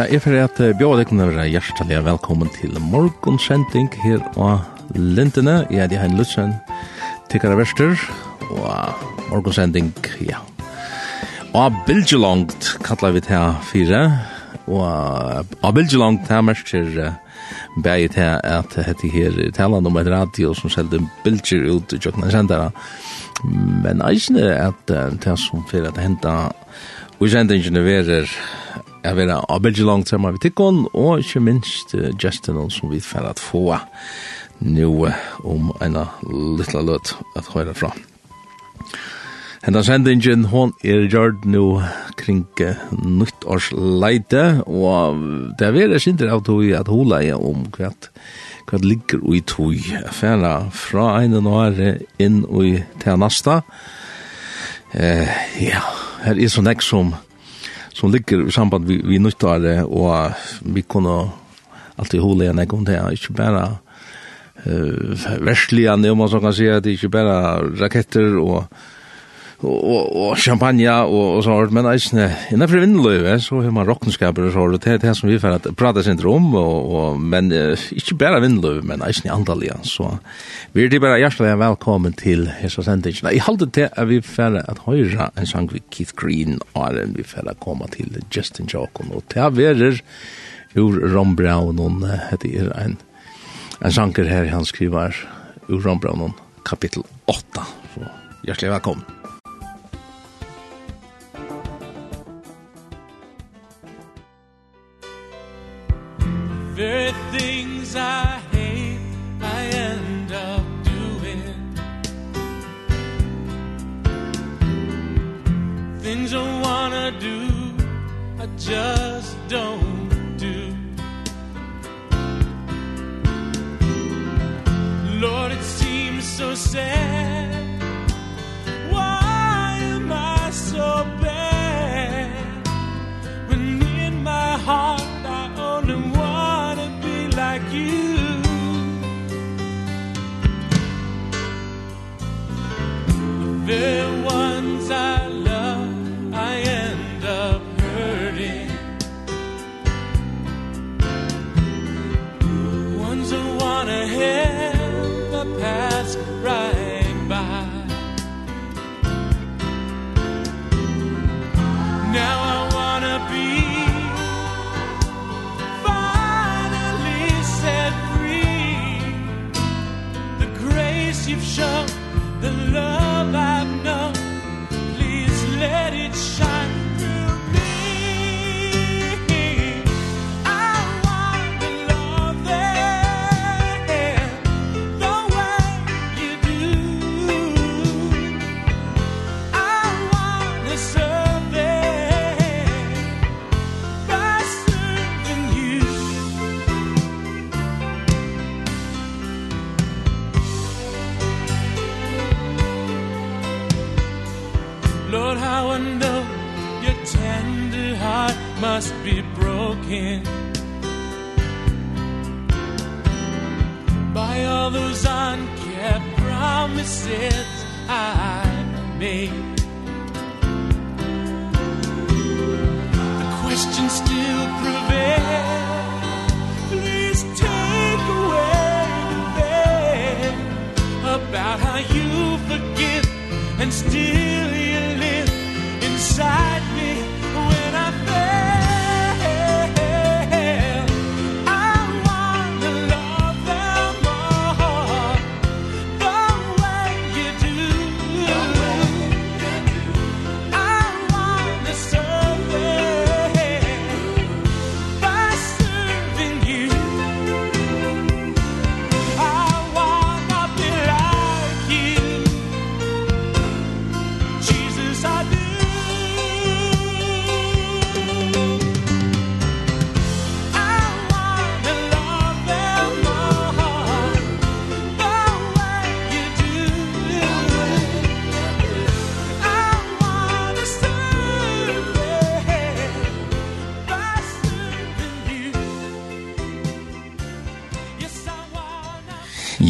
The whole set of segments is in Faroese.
Ja, jeg får at bjóða deg kunne være hjertelig velkommen til morgonsending her og Lintene. Ja, de har en lutsjen tikkere verster og morgonsending, ja. Og Bilgelangt kallar vi til fire. Og Bilgelangt her merker bæg til at hette her talan om et radio som selgte bilger ut i jokkna sendere. Men eisne at det som fyrir at henta Og sendingen er verer Jeg vil ha Abelge langt sammen med Tikkon, og ikke minst uh, Justin som vi får at få nå om en liten løt at høre fra. Hentan sendingen, hon er gjørt nå kring uh, nyttårsleite, og det er veldig sinter av tog at hun leie om hva hva ligger i tog. Færa fra ene nåre inn i til nasta. Uh, ja, her er så nek som som ligger i samband vi, vi nyttare og vi kunne alltid hålla igjen en gang til, ikke bare uh, verslige, om man så kan si, det er ikke bare raketter og og, og champagne og, og så men eisne, innenfor vindløyve, så har man rockenskaper og sånt, det er det som vi får at prata sin om, og, og, men ikke bare vindløyve, men eisne andalige, så vi er det bare hjertelig velkommen til hessa sendingen. Jeg halte til at vi får at høyre en sang vi Keith Green, og vi får at komme til Justin Jokon, og til verer ur Ron Brown, og det er en, en sanger her han skriver ur Ron Brown, kapittel 8, så hjertelig velkommen.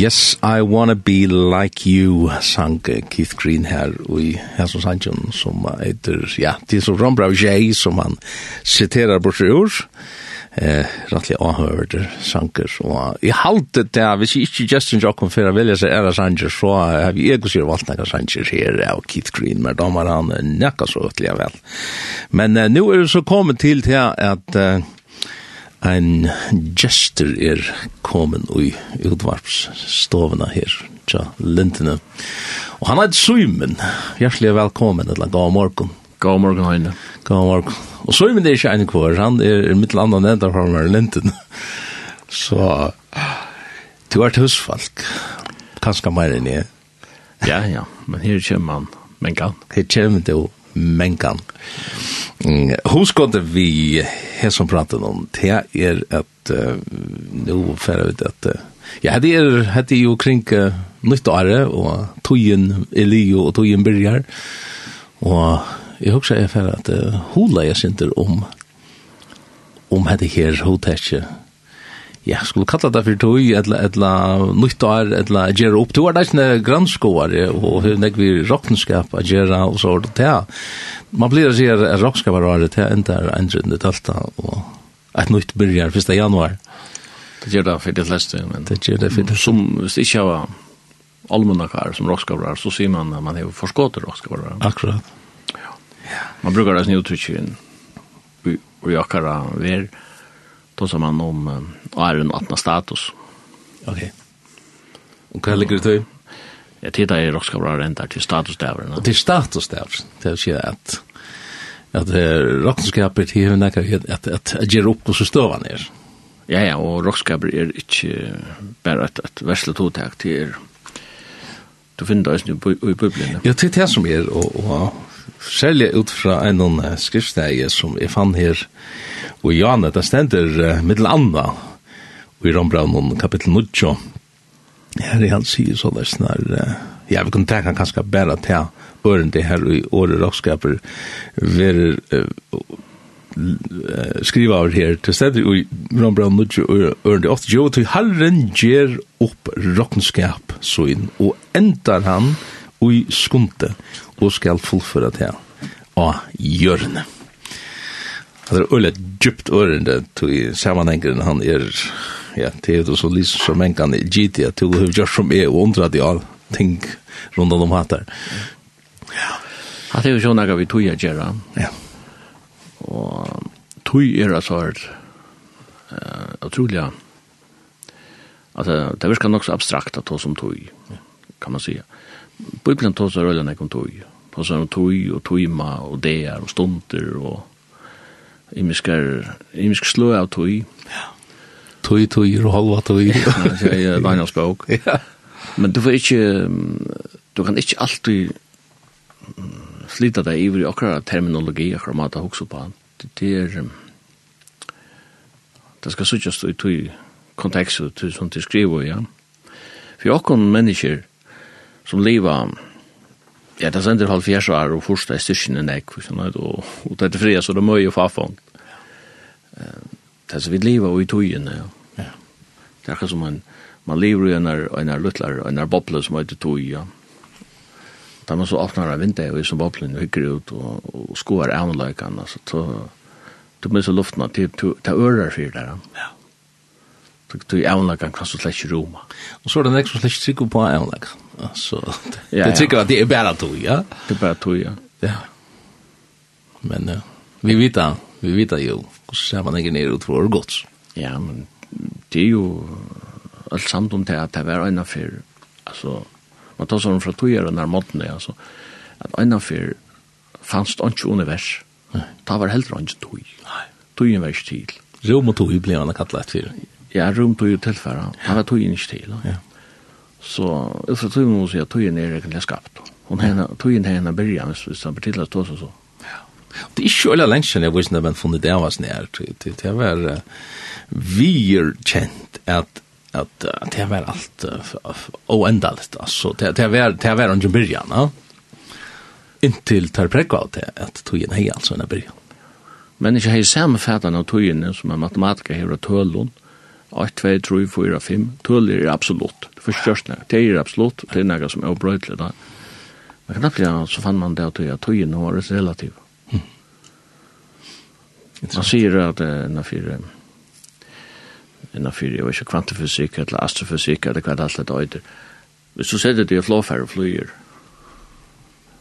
Yes, I Wanna Be Like You sang Keith Green her og i Hesson Sanchon som heter, ja, det er så Rombra J som han siterar bort ur eh, rettelig avhørte sanger og i halte det, hvis jeg ikke Justin Jokken for å velge seg ære sanger så har vi ego sier valgt nekka sanger her av Keith Green, men da var han nekka så uttelig vel. Men eh, nå er det så kommet til til at eh, ein gestur er komin ui utvarpsstovene her, tja, lintene. Og han er Suimen, hjertelig velkommen, eller god morgen. God morgen, Heine. God morgen. Og Suimen er ikke en kvar, han er mitt landa nevnta fra meg linten. Så, du er et husfalk, kanskje mer enn jeg. Ja, ja, men her kommer man, men kan. Her kommer mengan. Mm, Hoskåndet vi her som pratet om, det er at, uh, nu færre vi at, uh, ja, det er, det er jo kring uh, nyttåret, og togjen er Elio og togjen byrjar, og jeg husker jeg færre at uh, hula jeg synder om, om hette her hotettet, ja, skulle kalla det for tog, etla, etla nyttar, etla gjerra opp. Du er nesten granskåare, og hun er vi råkenskap a gjerra, og så er det det. Man blir å si at råkenskap er rare, det er enda er endrundet alt, og et nytt byrjar 1. januar. Det gjør det for de fleste, men det gjør det for de som hvis det ikke har almanakar som råkenskapar, så sier man at man har forskått råkenskapar. Akkurat. Ja. Man brukar det sin uttrykk i akkara ver, tog man om uh, æren og atna status. Ok. Og hva ligger det til? Jeg tittar i rockskabra rentar til statusdavren. Og til statusdavren, det vil si at at rockskapet hever nekka at at at gjør opp hos støvan er. Ja, ja, og rockskapet er ikke bare et, et verslet hotek til er du finner det i Bibelen. Ja, det er det som er, og, og særlig ut fra en uh, skriftsteie som jeg fann her og Jane, det stender uh, middel anna i Rombraunen kapittel 9 her er han sier så der snar uh, ja, vi kunne tenke kanskje bare til øren det her i året rockskaper ver uh, skriva over her til stedet i Rombrand 9 og det 8 Jo, til Herren gjer opp rockskap så inn og endar han ui skunte, og skal fullføre til av hjørne. Det er øyelig djupt ørende til sammenhengeren han er, ja, det er jo så lyst som en kan gitt det, til å gjøre som er og undre at jeg ting rundt om hatt Ja. Det er jo sånn at vi tog jeg gjør. Ja. Og tog er altså et uh, utrolig Altså, det virker nok så abstrakt at det som tog, kan man säga. Ja Bibelen tar seg røyla nekon tog. Tar seg om tog og togma og dear og stunder og imiskar, imisk slå av tog. Ja. Tog, tog og halva tog. Ja, det er Daniels bok. Ja. Men du får ikke, du kan ikke alltid slita deg iver i akkurat terminologi, akkurat mat mata hoksa på han. Det er, det skal suttjast i tog kontekst og tog som til skriver, ja. For akkurat mennesker, som liva ja, det sender halv fjers år og forsta i styrkjen enn jeg, og, og det er fria, så det må jo fafong. Det er så vidt liva og i tøyen, ja. Det er akkur som man, man lever i en er, en er luttlar, en er boble som heter tog, ja. Da man så åpner av vinter, og som boblen hykker ut, og, og skoar avnløykan, altså, så, du mister luften, minns luftna, ta ører fyrir der, ja. Du, du avnløykan kan så slett ikke roma. Og så er det nek som slett ikke trykker på avnløykan. Så det tycker jag det är bara tog, ja. Det är bara tog, ja. Ja. Men uh, vi vet vi vet ju hur ser man ingen ner ut för gott. Ja, men det är ju allt samt om det att det var en affär. Alltså man tar sån från tog när matten är alltså att en affär fanns det inte univers. Det var helt inte tog. Nej. Tog var stil. Rom och tog blev han kallat för. Ja, rum tog ju tillfära. Det var tog inte till. Ja. Så ut fra tøyen må si at tøyen er egentlig skapt. Hun henne, tøyen henne byrja, hvis han betidler stå så så. Ja. Det er ikke alle lenge siden jeg visste hvem funnet det var snær. Det var vir kjent at at det var alt oendaligt altså, det var det var under början ja Inntil tar prekva av det att tojen hei, alltså när början men ikke hei samme fætan av togjen, som är matematiker här och tölon 8, 2, 3, 4, 5 töl är absolut förstörst det är absolut det är något som är obrötligt där men knappt ja så fann man det att jag tog in var relativ. relativt Man sier at enn fyrir enn fyrir, jeg vet ikke, kvantefysikk eller astrofysik eller hva det alt det øyder. Hvis du setter det i flåfærre flyger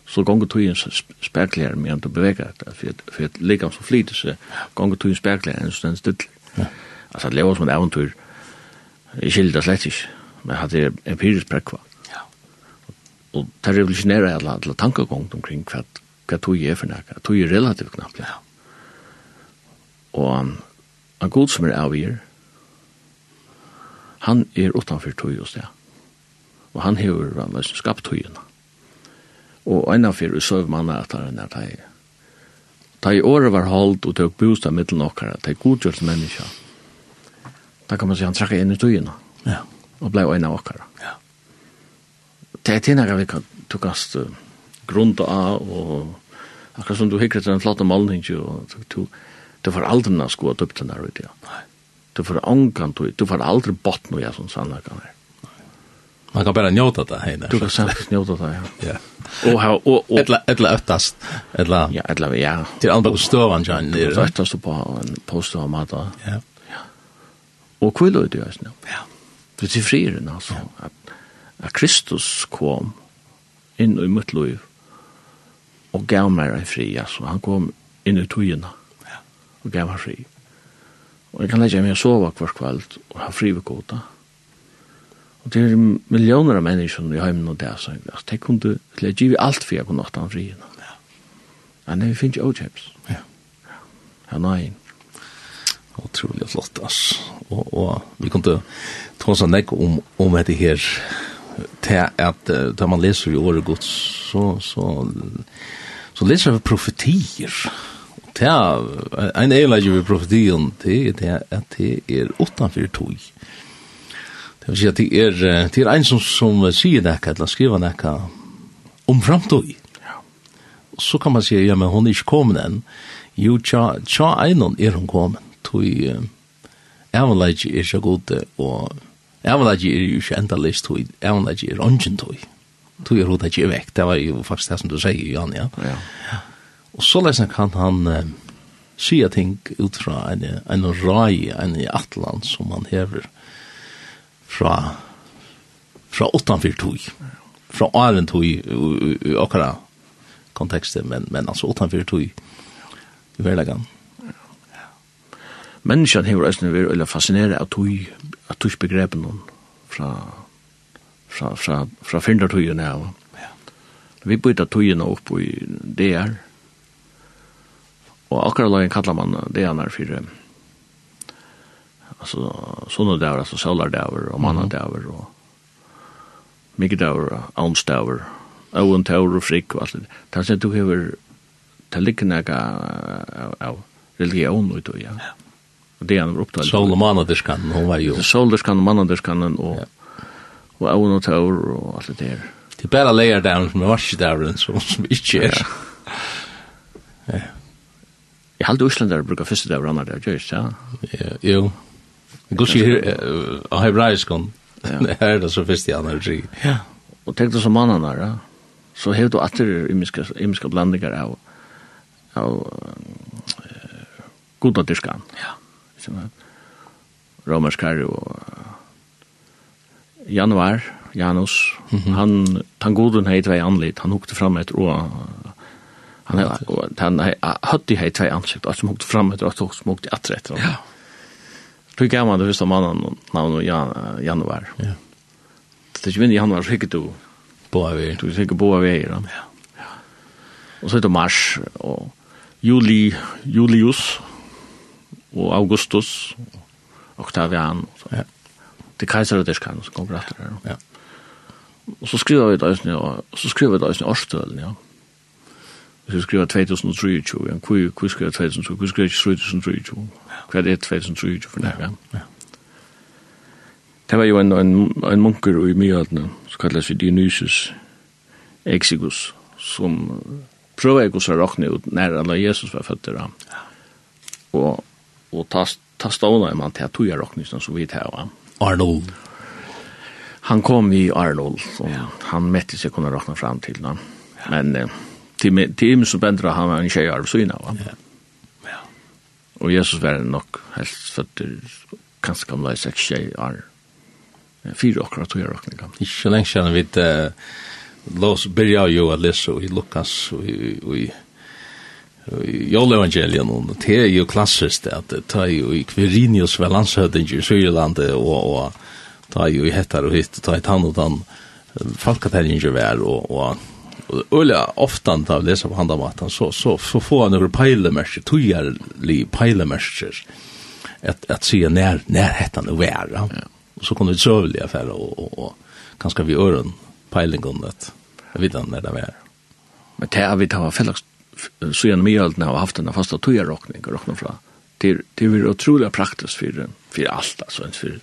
så gonger tøyen spekler med at du beveger det, for et likam som flyter seg, gonger tøyen spekler enn sånn still. Altså, det lever som et eventyr, jeg skilder slett ikke men hatt er empirisk prekva. Ja. Og det revolutionerer alle, alle tankegångt omkring hva, hva tog er for nekka. Tog er relativt knappt. Ja. Og um, en god som er avgir, han er utanfor tog hos det. Og han hever han har skapt togene. Og innanfor søv manna at han er teg. Ta i året var holdt og tøk bostad mittel nokkara, ta i godgjørt menneska. Da kan man si han trakk inn i togene. Ja og blei en av okkara. Ja. Det er tinnar vi kan tukast uh, grunda av, og akkurat som du hikker til en flotte målning, og du, du får aldri na opp døpten der ute, ja. Nei. Du får ångan, du, du får aldri bort noe jeg som sannar kan her. Man kan bara njóta det här. Du kan säkert njóta det, ja. Ja. Og här, og, og... Etla, etla öttast. etla... Ja, eller, ja. Till andra stövan, ja. Du kan öttast på en post av mat. Ja. Ja. Och kvill ut i östen, ja. Ja. Det er frieren, altså. Ja. At, att Kristus kom inn i mitt liv og gav meg en fri. altså. Han kom inn i togena ja. og gav meg fri. Og jeg kan lägga meg å sove hver kveld og ha fri ved kota. Og det er millioner av mennesker i heimen og det, som altså de kunne lägga vi alt for jeg kunne åtta en fri. Ja. Men det finnes jo åtjäms. Ja. Ja, nei. Ja otroligt flott ass. Och och vi kunde ta oss en om om det här till att när man läser i året gott så så så läser vi profetier. Och det en del av profetien det är at det er utenfor tog. Det vil si at det är det er en som som sier det eller skriver det om framtid. Ja. Så kan man si, ja men hun er ikke kommet enn. Jo, tja, tja, einon er hun kommet tui avleidje er så gode, og avleidje er jo ikke enda list tui, avleidje er ongen tui. Tui er hodet ikke vekk, det var jo faktisk det som du sier, Jan, ja. ja. Og så lesen kan han uh, sige ting ut fra en, en rai, en i atlan som han hever fra fra 8-4 tui, fra 8-4 tui, i akkurat kontekstet, men, men altså 8-4 tui, i verlegan menneskene har eisne veri veldig fascineret av tog, av tui begrepen hon fra, fra, fra, fra fyrndartugjene av. Ja. Vi bytta tugjene opp i DR, og akkurat lagen kallar man DR fyrir, altså, sånne dagar, altså, søllardagar og mannadagar og mikkedagar, avnsdagar, avn, taur og frik og alt det. Det er sånn at du hever til ligger nega av religion og ja. ja Og det han var opptatt. Sol og mannadirskan, hon var jo. Soldirskan og mannadirskan og og Aon og Taur og alt det der. Det er bare leger der som er varsitt der som, som ikke er. Ja. Jeg halte Øslander bruker første der og andre der, gjør ja? Ja, jo. Gås i uh, hebraiskon, her er det så første jeg andre tre. Ja. Og tenk du som mannen der, ja? så hevde du atter imiska blandingar av, av uh, goda dyrskan. Ja som er romerskare og januar, Janus, mm -hmm. han, han godun hei tvei anlit, han hukte fram etter og han hei, og han hade hei tvei ansikt og som hukte fram ett og som hukte att rätt. Ja. Då gav man det första mannen namn Jan, januar. Ja. Det er ikke ju i Januar, så hickade du på av er. Du tänker på av er. Ja. Og så er det mars og juli, julius og Augustus, Octavian, og ja. det kaiser og det skal, så kommer etter her. Ja. Og så skriver vi det øyne, og så skriver vi det øyne årstølen, ja. Hvis vi skriver 2023, ja, hvor, hvor skriver 2023, hvor skriver 2023, hva er det 2023 for det, ja. ja. Det var jo en, en, en munker i myhaldene, så kallet seg Dionysus Exigus, som prøver ikke å råkne ut nær alle Jesus var født der. Ja. Og og ta, ta stående man til at tog jeg rockningsen som vi tar. Arnold. Han kom i Arnold, så ja. han mette seg kunna rockna fram til han. Ja. Men eh, til, til så bendra han var en tjej arv syna, va? Ja. ja. Og Jesus var nok helt føtter, kanskje kan i seks tjej arv. Fyra akkurat tog jeg rockninga. Ikke lenge siden vi uh, lås byrja jo å lese i Lukas og i, og i Jolle evangelien og det er jo klassiskt at det er jo i Quirinius ved landshøydinger i Syrlandet, og, og det jo i hettar og hitt, det i tann og tann falkaterninger vær, og, og, og øyla ofta da vi leser på handamatan, så, så, så får han over peilemersker, togjerlig peilemersker, at, at sige nær, nær hettan og vær, ja. og så kunne vi søvelig affære, og, og, og kanskje vi øren peilingen at han nær det vær. Men det er vi tar fellest så gjennom i ölden har haft den fasta tojarrockning och rockna fra. Det det är otroligt praktiskt för för allt alltså ens för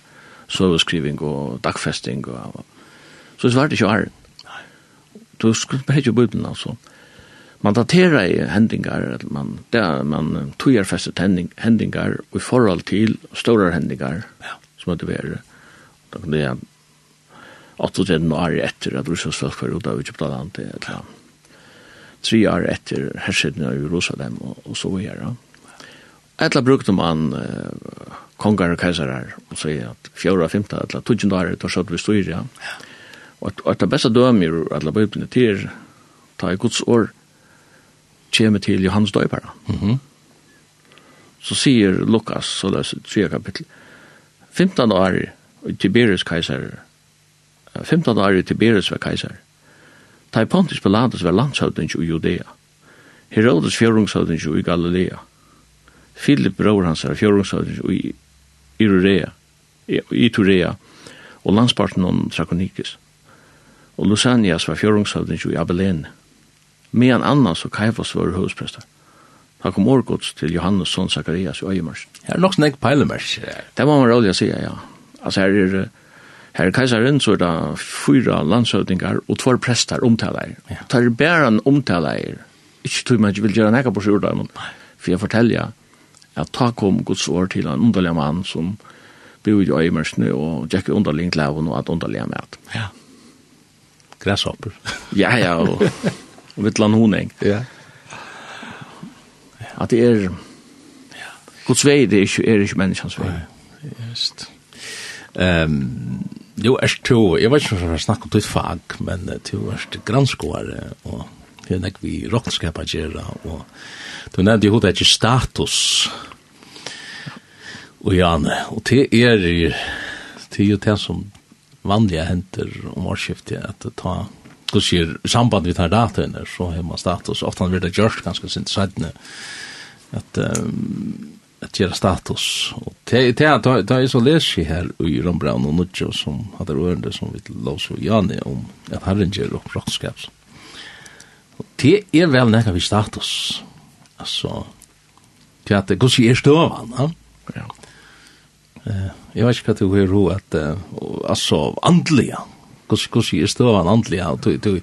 serviceskriving och dagfesting och så svart det ju är. Du skulle på ju bulten alltså. Man daterar i händingar eller man där man tojarfäster händing händingar och i förhåll till stora händingar. Ja, som det är. Då det är 8 år etter at russisk folk var ute av Egyptaland til eller annet tre år etter hersedene av Jerusalem og, og så videre. Etla brukte man uh, kongar og kaisarar, og så at fjord og femte, etla tusen år etter så vi styrer, ja. Og at, at det beste dømer i etla bøyblene til, ta i Guds år, kommer til Johannes døypere. Mm -hmm. Så sier Lukas, så det er tre kapittel, 15 år i Tiberius kaiser, 15 år i Tiberius var kaiser, Ta i Pontius Pilatus var landshøvding i Judea. Herodes fjørungshøvding i Galilea. Philip bror hans var fjørungshøvding i Irurea, i Turea, og landsparten om Trakonikis. Og Lusanias var fjørungshøvding i Abelene. Medan Annas og Kaifas var høvdsprester. Han kom årgods til Johannes son Zacharias i Øyemars. Her er nok snakk peilemers. Det må man rådlig å si, ja. Altså her er Her kejsaren så er det fyra landshøvdingar og tvær prestar omtalar. Ja. Tar bæren omtalar. Ikke tog man ikke vil gjøre nekka på seg ordet, men for jeg forteller at ta kom Guds år til en underlig mann som bor i øyemersene og tjekker underlig klæven og at underlig er med. Ja. Græshopper. ja, ja, og, og vittlan honing. Ja. At det er... Guds vei, det er ikke, er ikke menneskens vei. Ja, just. Ehm um, Jo, er to, jeg vet ikke om jeg snakker om ditt fag, men du er granskåre, og det er nek vi råkenskapet gjøre, og du nevnte jo hodet ikke status, og Janne, og det er jo det er jo det som vanlige henter om årsskiftet, at det tar, du sier, samband vi tar dataene, så har man status, ofte har det gjørst ganske sint sættene, at um, att göra status. Och det är det är så läs i här i Rombraun och Nutjo som hade rörande som vi lås och Janne om att Herren ger upp rådskaps. Och det är väl näka vi status. Alltså det att det går sig stövan, va? Ja. Eh, jag vet inte vad du hör att alltså andliga kus kus är stövan andlig och du du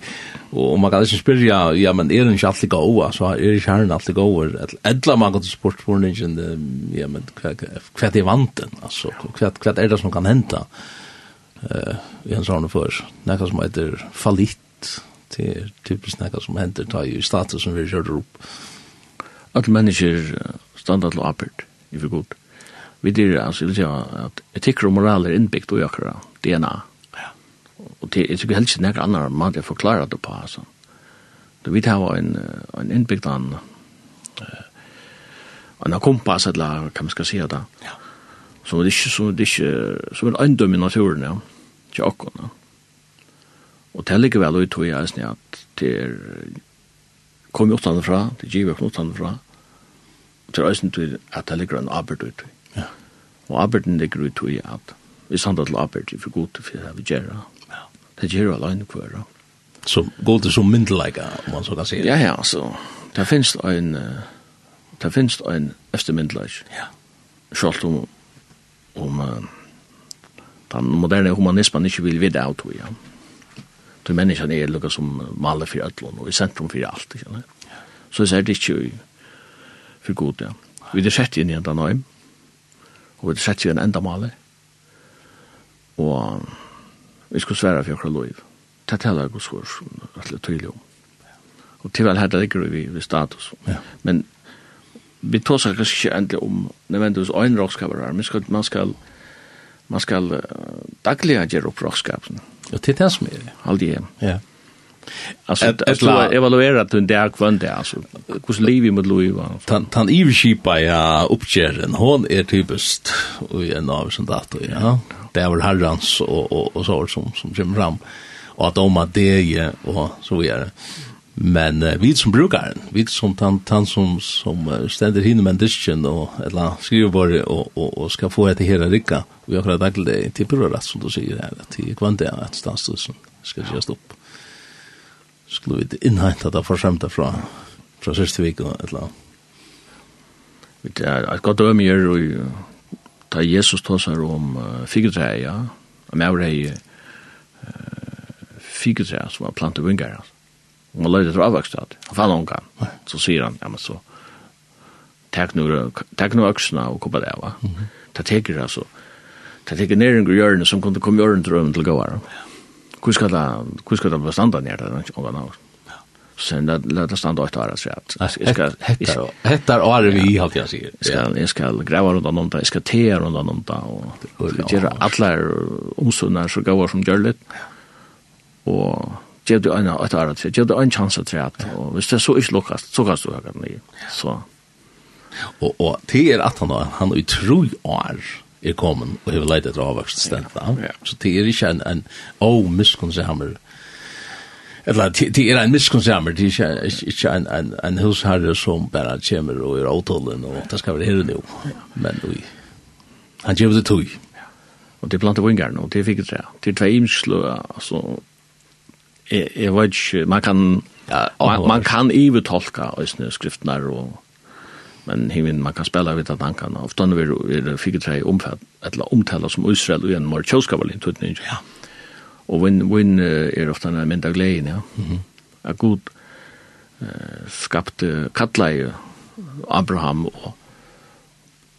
och man kan inte spela ja men är den chatte gå så är det kärn att gå eller man kan sport för den ja men kvart i vanten alltså kvart kvart är det som kan hända eh i en sån för näka som heter fallit till typiskt näka som händer ta ju status som vi körde upp. Att människor standa til apert i for god. Vi dyrer altså, jeg vil si at etikker og moral er innbygd og jakker DNA og det er ikke helst nekker annar måte jeg forklarer det på, altså. Du vet her var en, en innbygd an, en kompass, eller hva man skal si det. Ja. som er ikke, som er ikke, som er det eiendom i naturen, ja. Ikke akkurat, ja. Og det er likevel ut i eisen at det er kom jo utan fra, det giver kom utan fra. Og det er eisen til at det ligger en arbeid ut. Ja. Og arbeiden ligger ut i at vi sander til arbeid i for god til for det vi gjør det gjør jo alene kvar. Så går det som myndelæga, om man så kan si det? Ja, ja, så det finnes en, det finnes en eftermyndelæg. Ja. Selv om, om uh, den moderne humanismen ikke vil videre av tog, ja. Du menneskene er lukket som maler for ødlån, og i sentrum for alt, ikke sant? Så det er det ikke for god, ja. Vi er sett inn i en nøym, og vi er sett inn en enda maler, og vi skulle svære for okra lov. Det taler god skår, alle tydelig om. Og til vel her det ligger vi ved status. Ja. Men vi tar seg kanskje ikke endelig om nødvendigvis øyne rådskaper her, men skal, man skal, man skal uh, daglig gjøre opp rådskapene. Ja, til det som er det. Aldri hjem. Ja. Alltså att evaluera den där kvant där alltså hur lever med Louis va. Tan tan i skipa ja uppkärren hon är typiskt och en av sånt där ja. Det är väl herrans och och och så som som kommer fram och att om att det är och så vidare. Men uh, vi som brukar, vi som tan, tan som som ständer hinner med disken och eller skrivbord och och och ska få det hela rycka. Vi har att daglig till på rätt som du säger här till kvant där att stanna så ska det just upp skulle vi innhenta det forsømte fra, fra siste vik og et eller annet. Det er et godt ømme gjør og da Jesus tås seg om uh, figgetræet, ja. Og med hei uh, figgetræet som var plantet vinger, ja. Og man løyde til avvokst at han fann unga. Så sier han, ja, men så tek nu, tek nu øksene og koppa det, va? Mm -hmm. Ta teker, altså, ta teker ned en grøyørne som kunne komme gjøre til røven til gåvar. Ja hur ska det hur ska det vara standard ner där och vad annars sen det låter standa åt där så att jag ska hetta hetta är vi halt jag säger ska jag ska gräva runt om där ska te runt om där och göra alla omsunnar så går som gör det och ge du en att där så ge du en chans att träd och visst det så är luckast så kan du höra mig så och och det är att han han utrolig är er kommet og har leidt etter avvokst stedet. Ja. Så det er ikke en, en oh, miskonsamer. Eller, det er en miskonsamer, det er ikke, ikke en, en, en husherre som bare kommer og er avtalen, og det skal være her nå. Men vi, han gjør det tog. Og det er vingar nå, det fikk det. Det er tvei imslo, altså, jeg, jeg vet ikke, man kan, ja, man, man kan ivetolka skriftene og men himmen man kan spela vid att tankarna kan ofta när vi är fick tre omfatt eller omtala som Israel och en mer tjoskavalin tut ja Og vin vin er ofta en menta glädje ja mhm. A god skapte kattlei Abraham og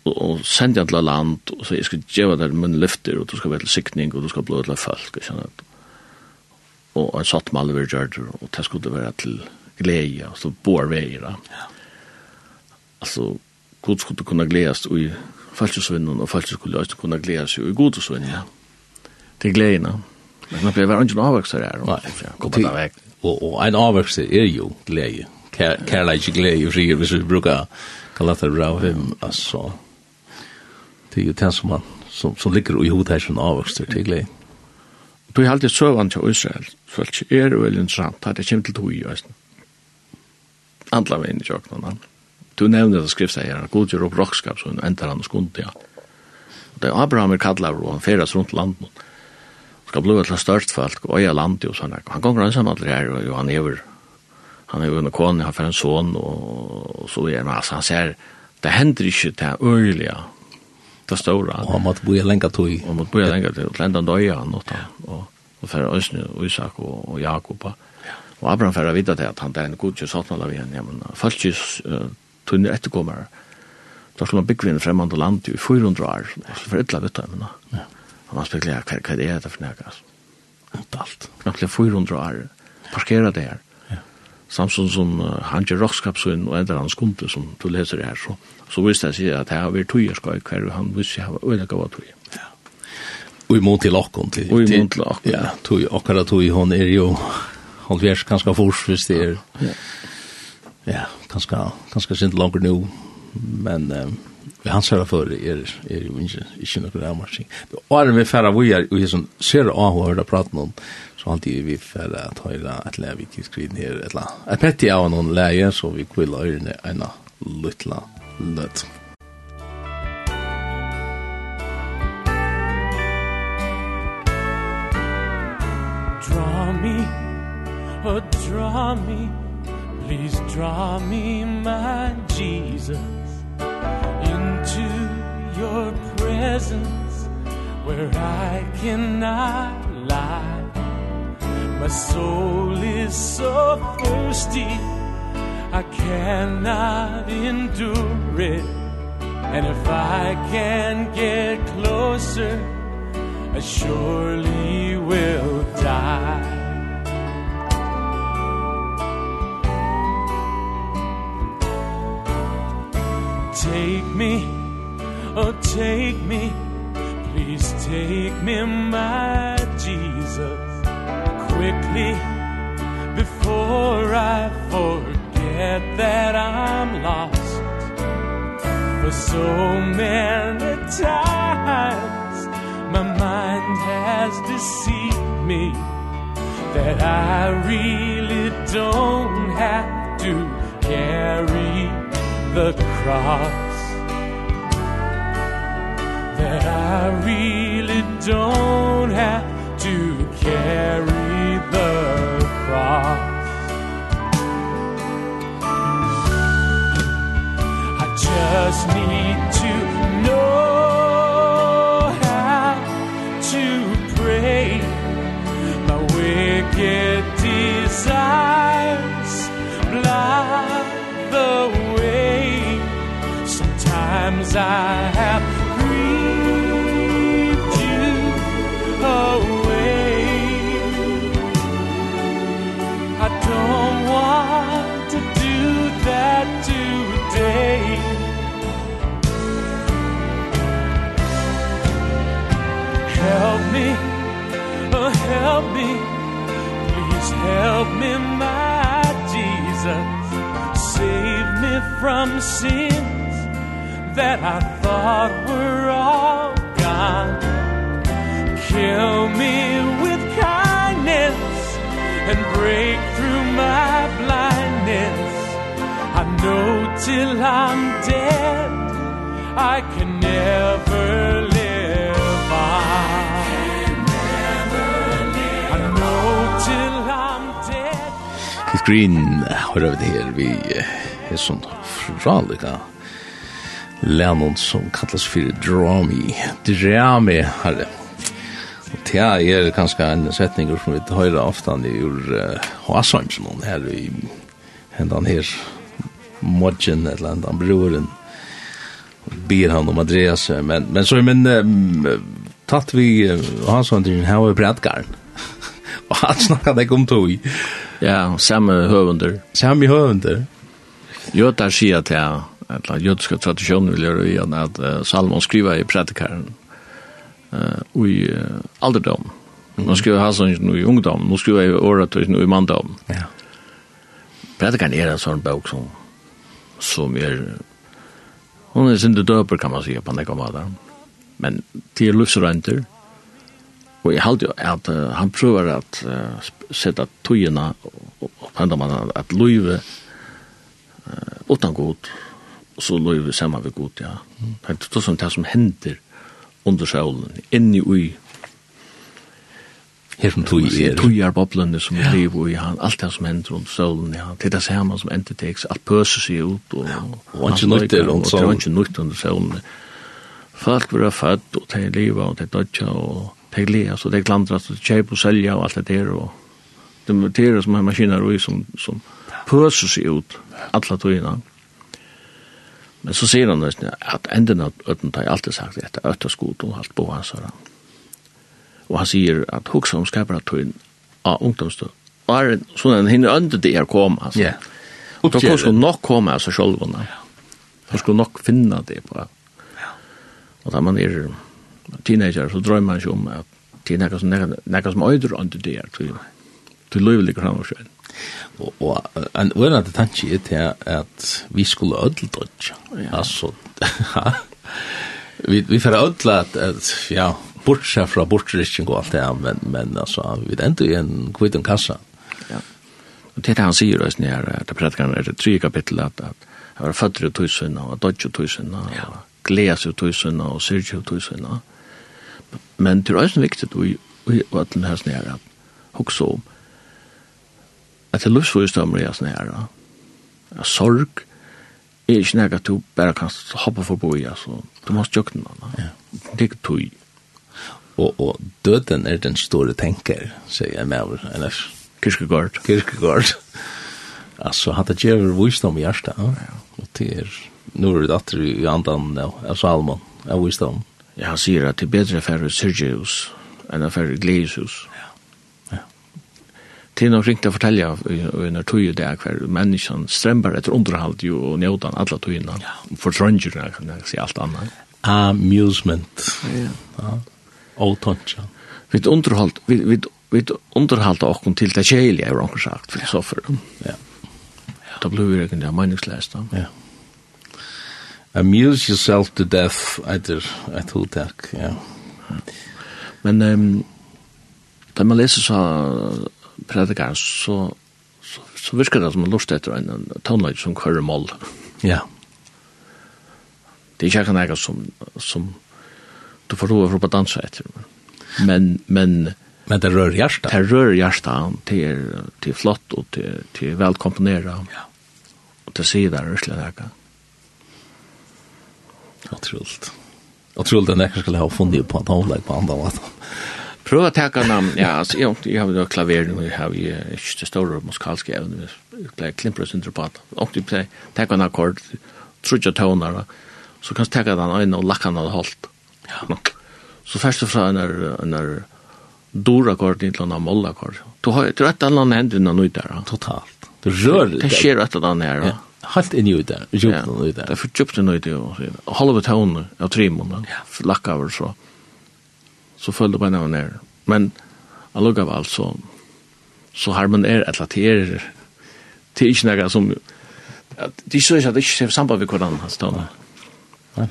og sendi alla land og så jeg skal geva der mun lyfter og du skal være sikning og du skal blå alla folk og og en satt med alle og det skulle være til glede og så bor vi. Ja alltså Gud skulle kunna glädjas i falskesvinnen och falskes skulle också kunna glädjas i godosvinnen, ja. Det glädjerna. Men man blir inte en avverksare här. Nej, kommer där väg. Och en avverksare är ju glädje. Kärleik glädje, säger vi, så vi brukar kalla det bra vem, alltså. Det är ju det som man, som, som ligger i hodet här som avverksare till glädje. Du har alltid søvann til Israel, folk veldig interessant, at det kommer til tog i Østen. Andla veien i tjocknarna. Du nevner det skriftet her, god gjør opp rockskap, så endar han og skund, ja. Det er Abraham er kallar, og han feras rundt landet. Skal bli til størst folk, og øya landet, og sånn. Han gonger han aldri her, og han hever, han hever en kone, han fer en son, og så er han, altså, han ser, det hender ikke det øyelige, det store. Og han måtte bo i lenga tog. Og han måtte bo i lenga tog, og han døya, han, og og fer Øsne, og Isak og Jakob. Og Abraham fer vita til at han der en god kjøsatnala vi henne, ja, men folk tunne etterkommere. Da skulle man bygge inn fremmede land i 400 år, så et eller annet, men da. Og man spekulerer, hva, hva er det for noe, altså? Ikke alt. Knappelig 400 år, parkere det her. Ja. Samtidig som uh, han gjør råkskapsøyn og ender hans kunde som du leser det her, så, så visste jeg seg at det har vært tøyerskøy, hver han visste jeg har øyne gav tøy. Ja. Og mån til okkon. Til, og imot til okkon. Ja, tog, akkurat tog, hon er jo halvfjerds ganske fors, hvis det er... Ja. ja kanskje, kanskje sint langer nu men um, vi hans her for er, er jo ikke, ikke noe avmarsing. Åren vi færre vi er, og jeg som ser av og hører praten om, så alltid vi færre at høyre et leie vi tidskriden her, et la. Jeg petti av noen leie, så vi kvilla ørene ena luttla løtt. Draw me, oh draw me, Please draw me, my Jesus Into your presence Where I cannot lie. My soul is so thirsty I cannot endure it. And if I can get closer I surely will die. Take me, oh take me. Please take me, my Jesus Quickly, before I forget that I'm lost. For so many times My mind has deceived me That I really don't have to carry the cross that I really don't have to carry the cross. I just need sins that I thought were all gone. Kill me with kindness and break through my blindness. I know till I'm dead I can never live on Keith Green, hører vi det her, vi er sånn fralika lennon som kallas fyrir drami drami herre. Og tja er kanskje en setning som vi høyra ofta ur uh, hon her i hendan her modgen eller hendan broren ber han om adress men, men så men um, tatt vi uh, Håsheimsmån her var brettgarn og han snakka deg om tog. Ja, samme høvunder samme høvunder Jötar sier til at la jødiske tradisjonen vil gjøre igjen at uh, Salomon skriver i predikaren uh, i uh, alderdom. Nå skriver han i ungdom, nå skriver jeg i året og i manndom. Ja. Predikaren er en sånn bok som, som er hun er sin døper kan man säga på den måte. Men det är og jeg halte jo at uh, han prøver at uh, sätta og, og, på andra man att löva utan god, og så løy vi saman ved god, ja. Det er sånn det som hender under sjålen, inni ui, her som tog er. Tog er boblene som ja. lever i han, alt det som hender under solen ja. Det er det samme som ender til, alt pøser seg ut, og, og han ikke nøyter under sjålen. Og ikke nøyter under solen. Folk var født, og de lever, og de dødja, og de lever, så de klandras, og de kjøper og selger, og alt det der, og de det er som er maskiner, og som, som, som pøser seg ut alle togene. Men så sier han nesten at enden av øtten tar jeg alltid sagt etter øtteskot og alt på hans høyre. Og han sier at hos som skaper at tøyen av ungdomstøy. Og er sånn en hinne ønde det er kom, altså. Ja. Og da kan skulle nok komme av seg selv. Han skulle nok finne det på. Ja. Og da man er teenager, så drømmer man ikke om at det er noe som øyder ønde det er til. Til løyvelig kramer selv. Og, og en ørende tanke er til at vi skulle ødel dodge. Ja. Altså, vi, vi får ødel at, at ja, bortsett fra bortrykking og alt det men, men altså, vi er enda i en kvitt kassa. Ja. Og det er det han sier, også, her, det predikeren er det tre kapittel, at, at jeg var født i tusen, og dodge i tusen, og ja. gles i tusen, og syrge i tusen. Men det er også viktig, og, og, og at den her, at hukse om, at det livsvisdommer er sånn her. at Sorg er ikke nek at du bare kan hoppa forbi, altså. Du må stjøkne den. Ja. Det er ikke tog. Og, og døden er den store tenker, sier jeg med over, ellers. Kirkegård. Kyrkegård. altså, han det gjør visdom i hjertet. Ja. Og det er, nå er det datter i andan av av Salmon, av visdom. Ja, han sier at det er bedre for Sergius enn for Gleishus. Det er nok ringt å fortelle under tog det er hver menneskene strømmer etter underhold jo og njødan alle togene. Ja. For trøngerne kan jeg si alt annet. Amusement. Ja. ja. Og tøntja. Vi underhold, vi, vi, vi underhold av okken til det kjelige, har han sagt, filosofer. Ja. ja. Da blir vi egentlig meningsløst da. Ja. Amuse yourself to death, etter et hotak, ja. Men um, da man leser så predikar, så, så, så virker det som en lust etter en, en tonelage som kører mål. Ja. Det er ikke noe som, som du får roe for å danse etter. Men, men, men det rör hjärsta. Det rör hjärsta till till flott och till till välkomponera. Ja. Och det ser där verkligen där. Otroligt. Otroligt att jag skulle ha funnit på att hålla på andra vatten. Prøv å takke nam, ja, altså, jo, jeg har jo klaver, og jeg har jo ikke det store musikalske evne, jeg pleier og synder på at, og du pleier takke en akkord, trutja tøvner, så kan du takke den øyne og lakka den og holdt. Ja. Så først og fra en er dora-akkord til en moll-akkord. Du har et eller annet hendene nå der. Totalt. Det rører. Det skjer et eller annet her. ja. Halt inn i ut der, djupt inn i ut der. Det er for djupt inn i ut der, halve tøvner av trimene, lakka over så så följde man av ned. Men allugga var alltså så har man är att det är det är ikke noe som de är ikke at det ikke är samband med kodan alltså då. Nej.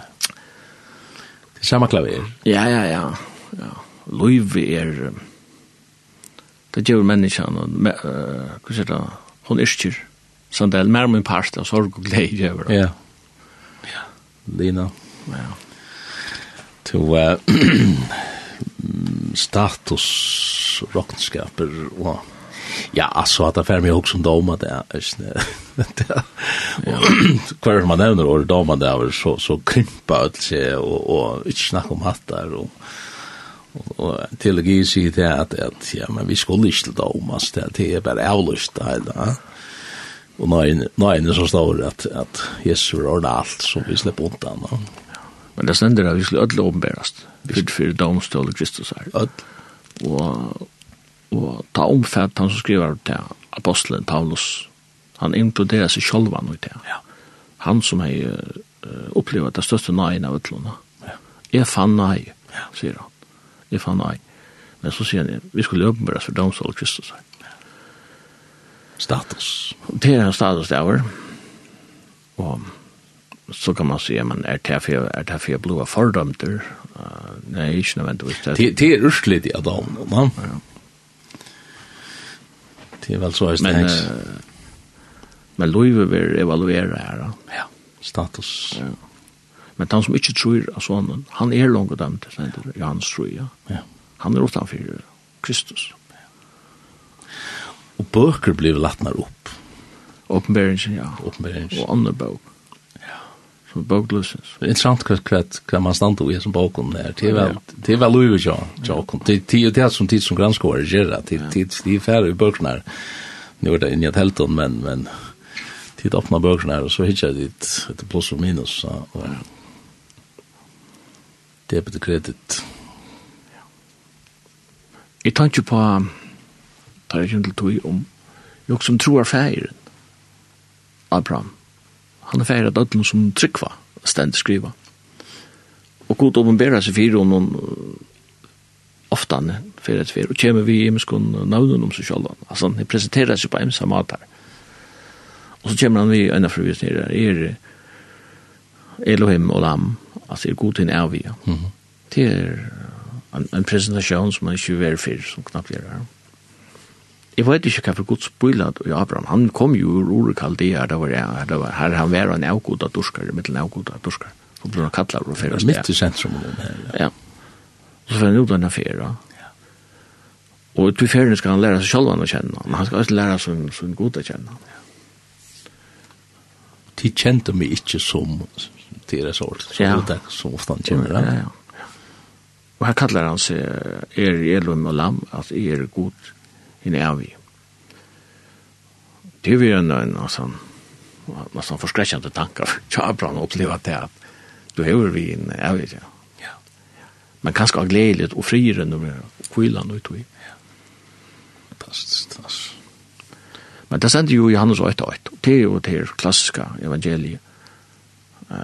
Det är samma klaver. Ja, ja, ja. Ja. Louis är det gjør gör människan och hva sier det? hun är sånn det er mer min parst av sorg og glede gjør. Ja. Ja. Lina. Ja. To, uh, status rockskaper och ja alltså att affär med också doma det är kvar man nämner och doma det är så så krympa allt sig och och inte snack om hattar och och teologi säger det att att ja men vi skulle inte dom alltså det det är bara avlust där Och nej, nej, det så står att att Jesus har allt så vi släpper undan. Men det stender at vi skulle ödla uppenbarast fyrir fyrir domstål Kristus her. Og, og ta omfatt han som skriver til apostelen Paulus, han inkluderer seg sjølv han ut Ja. Han som har uh, opplevd det største nøyen av utlånet. Ja. Jeg fann nøy, ja. sier han. Jeg fann nøy. Men så sier han, vi skulle åpenbæres for domstål Kristus her. Ja. Status. Det er en status det er. Og så kan man si, men er det for, er det for blod fordømter? nei, ikke nødvendigvis. Det er urslig i Adam, no? Det er vel så høyst Men, men Løyve vil evaluere her, ja. Status. Ja. Men han som ikke tror av sånn, han er langt dem til sender, Johannes tror, ja. ja. Han er utenfor Kristus. Ja. Og bøker blir lattner opp. Åpenberingen, ja. Åpenberingen. Og andre bøker som er bøkløsens. Det er interessant hva, hva man stand i som bøkken her. Det er vel, det er vel lov, ja. Det er det som tid som granskåret gjør, det er færre i bøkene her. Nu er det inni et helton, men, men, tid öppna böckerna och så hittar jag dit ett plus och minus. Så, och, debit och kredit. Jeg tar ikke på tar jag inte tog om jag som tror färgen Abraham Han er ferdig at som tryggva stendig skriva. Og god åpenbæra seg fyrir og noen oftane fyrir et fyrir, og kjemur vi i imeskon navnun om seg sjálfan. Altså han presenterar seg på emsa matar. Og så kjemur han vi enn fru vi snir er Elohim og Lam, altså er god hinn er vi. Det er en presentasjon som man ikke verifir, som knapt gjør her. Jeg vet ikke hva for Guds bøyland i Abraham, han kom jo ur ordet kaldea, det var, det var her han var en avgoda dorskar, mittel avgoda dorskar, Og ble han kallar og fyrir Mitt i sentrum av her, ja. ja. Og så var han jo denne fyrir, ja. Og til fyrir skal han læra seg sjálf å kjenne, men han skal også læra sin, sin å kjenne. Ja. De kjente meg ikke som deres ord, så ja. det er som ofte han kjenner, ja. ja, ja. Og her kallar han seg, er elum og lam, at er god, henne er vi. Det er en, en, en, nästan förskräckande tankar. Jag har bra upplevt det att du är vi in jag vet ja. Ja. Men kanske av glädje och friren och kvillan och utvi. Ja. Fantastiskt. Men det sänder ju Johannes 8 8. Det är ju det klassiska evangeliet. Eh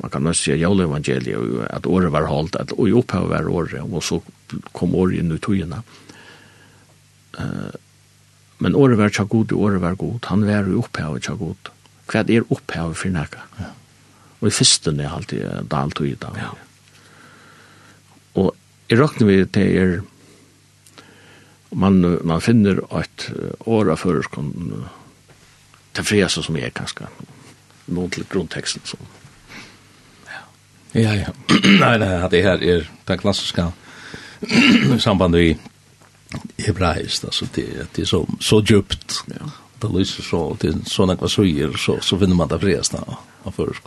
man kan nog säga Johannes evangeliet att året var halt att och var året och så kom året in i tojorna. Mm men året var tja god, året var god, han var jo opphavet tja god. Hva er opphavet for nækka? Ja. Og i fyrsten er alltid det alt og i dag. Ja. Og i råkne vi til er, man, man finner at året før skal det frieste som er kanskje, noen til grunnteksten som. Ja, ja, ja. nei, nei, det her er den klassiske sambandet i hebraiskt alltså det det är så så djupt. Ja. Det lyser så det är såna kvar så gör så så finner man det förresten av först.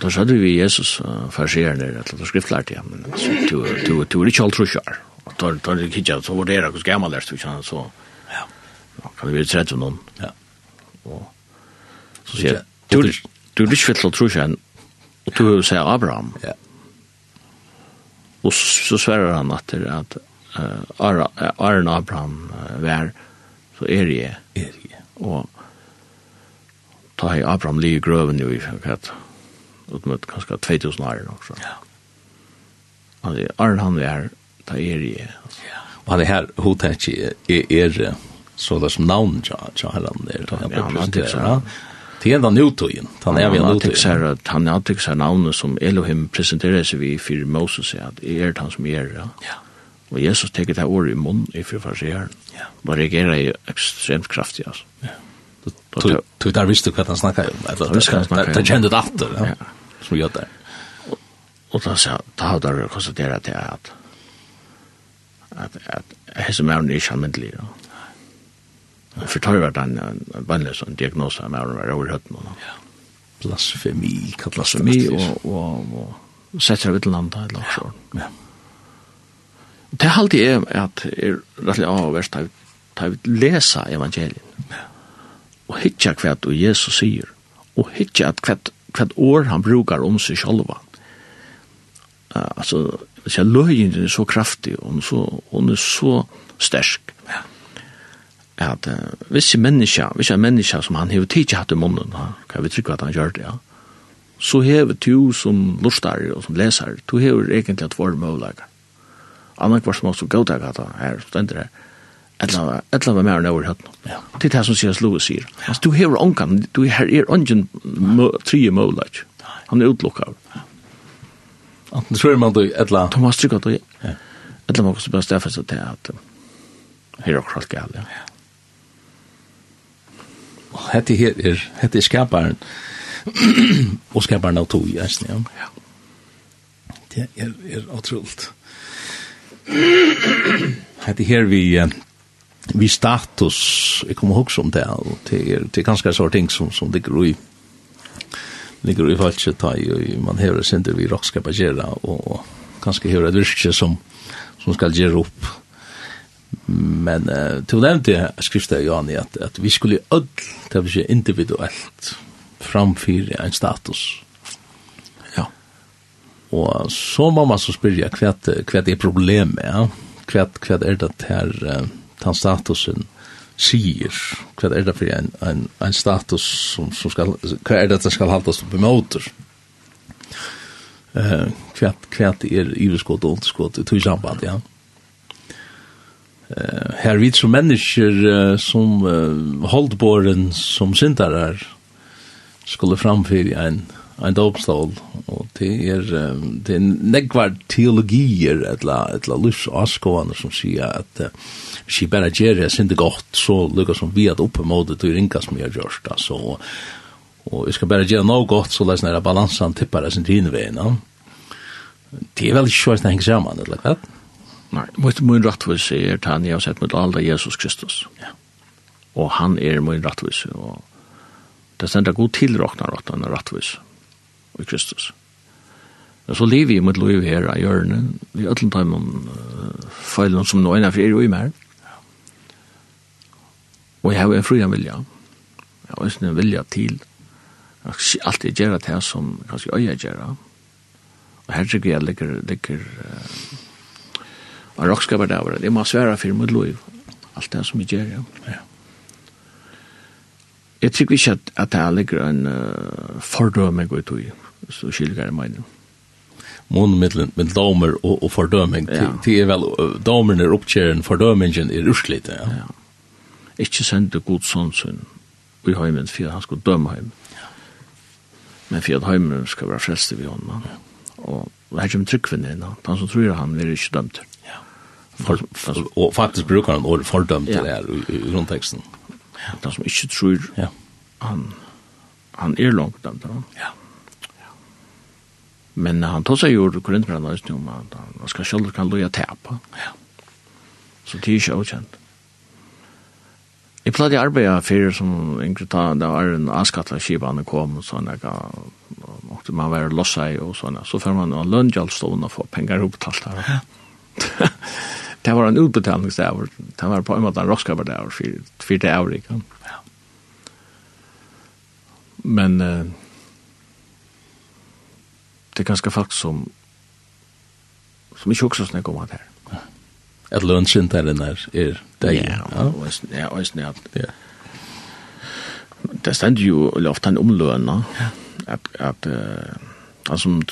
Då sa du vi Jesus förser det att det skriftlärde ja men så du du du det kallt tror jag. Och då då det kitchen så var det där hur ska man lära så. Ja. Då kan vi sätta någon. Ja. Och så säger du du det skvittlar tror jag och du säger Abraham. Ja. Och så svär han att det att uh, Arne Abraham uh, vær, så er jeg. Er jeg. Og ta i Abraham liv i grøven jo i kjøkket, utmøtt kanskje 2000 år også. Ja. Altså, Arne han vær, ta er jeg. Ja. Og han er her hotekje er, er så det som navn til herren der. Ja, han har tikk seg. Det er da nutøyen. Han er vi en nutøyen. Han har tikk seg navnet som Elohim presenterer seg vi for Moses, at er han som er. Ja. ja Og Jesus teker det ordet i munn i fyrfarsieren. Ja. Og reagerer jeg ekstremt kraftig, altså. Ja. Du der visste hva han snakket om. Du visste hva han snakket om. Du kjente det after, ja. Som gjør det. Og da sa da har du konstateret til at at at hese mæren er ikke almindelig, ja. For tar jo den en vanlig sånn diagnose av mæren var overhøtten. Ja. Blasfemi, kallasfemi. Blasfemi og, og, og, og setter av et eller annet, eller annet. Ja det er alltid er at er rettelig avhverst at vi lesa evangelien og hitja hva du Jesus sier og hitja at hva år han brukar om seg sjálva uh, altså så løgjen er så kraftig og så, hun er så stersk ja. at uh, visse menneska visse menneska som han hever tidsi hatt i munnen ha, kan vi trykka at han gjør det ja. Så hever du som lustar og som lesar, du hever egentlig at våre møvleikar annan kvar som også gauta gata her, stendur her, etla var mer enn over høtten. Ja. Det er det som C.S. Louis sier. Ja. du hever onkan, du her er ongen trije målaj. Han er utlokka. Ja. Anten tror man du etla... Thomas trykka du, ja. Etla man også bare stafest til at her er akkurat gal, ja. ja. Hette her er, hette er skaparen, og skaparen av tog, ja. Ja. Det er, er utroligt. Hette her vi, vi status, jeg kommer ihåg om det, og det er, det er ganske sånne ting som, som ligger i, ligger i falske tag, og man hever sinder vi rockskapet gjøre, og ganske hever et virke som, som skal gjøre opp. Men uh, til å nevne skriftet jeg, i at, at vi skulle ødel, det vil si individuelt, framfyre en status, Og så må man så spyrja hva, hva er problemet, ja? hva, hva er det her den statusen sier, hva er det for en, en, en status som, som skal, hva er det som skal haltas på måter? Uh, hva, hva er iverskått og underskått i tog samband, ja? Uh, her vidt som mennesker uh, som uh, holdbåren som syndar skulle framfyrir en en dopstol og det er um, det er negvar teologier etla etla lus askovan som sier at uh, si bara gjer er sinde godt så lukka som vi at oppe mode til ringa rinkas mer gjørst altså og og vi skal bara gjer no godt så lesna er balansen tippar sin din vei no det er vel ikke sjøst heng saman eller hva Nei, mot mun rattvis er Tanja og sett mot alda Jesus Kristus. Ja. Og han er mun rattvis. Og det stender god tilråknar at han er rattvis. Mm i Kristus. Og så lever vi mot lov her av hjørne, vi er alltid om uh, feilene som nå er for er og i mer. Og jeg har en fri vilja. Jeg har også en vilja til alt jeg gjør det som kanskje øye gjør. Og her tror jeg ligger, ligger uh, av rockskaper der over. det. Jeg må svære for mot lov. Alt det som jeg gjør, ja. ja. Jeg tror ikke at, at jeg ligger en uh, fordømme god tog så skiljer meiner. Mån mittlen med domer og, og fordøming. Ja. Det er vel, domeren er oppkjeren, fordømingen er urslit. Ja. ja. Ikke sende god sånnsyn i heimen, for han skulle dømme heimen. Ja. Men for at heimen skal være frelst ved honom. Ja. Og det er ikke med tryggvinn innan. Han som tror han er ikke dømt. Ja. For, for, og faktisk brukar han ordet fordømt ja. det her i, i grunnteksten. Ja. Han som ikke tror ja. han, han er langt dømt. Ja. ja Men han tar sig ur Korintbrand just nu om at han ska selv kan loja täpa. Ja. Så det är ju avkjent. Jeg pleide å arbeide for som yngre ta, det var en avskattla skibane kom, og sånn, jeg måtte man være lossa i, og sånn, så får man en lønnjallstående og få penger opptalt her. det var en utbetalingsdæver, det var på en måte en roskaberdæver, for det avrik. Ja. Men, uh, det er ganske folk som som ikke også snakker om det her. At lunsjen der den er, er deg. Ja, ja, og snart. Ja. Det stender jo ofte en omløn, at, at uh, han som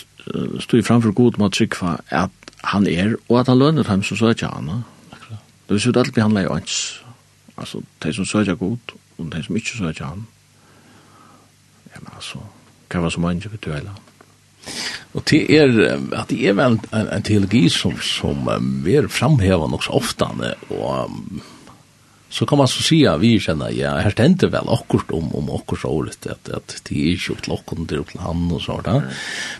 stod framfor god må trykva at han er, og at han lønner dem som søker han. Akkurat. Det vil si at alt behandler jo ans. Altså, de som søker god, og de som ikke søker han. Ja, men altså, hva var så mange vi tøyla? han? Og det er, at det er vel en, en teologi som, som vi er framhevet nok så ofte, og um, så kan man så si at vi kjenner, ja, her stendte vel akkurat om, om akkurat så året, at, at det er ikke opp til akkurat, det er opp til han og sånt. Ja.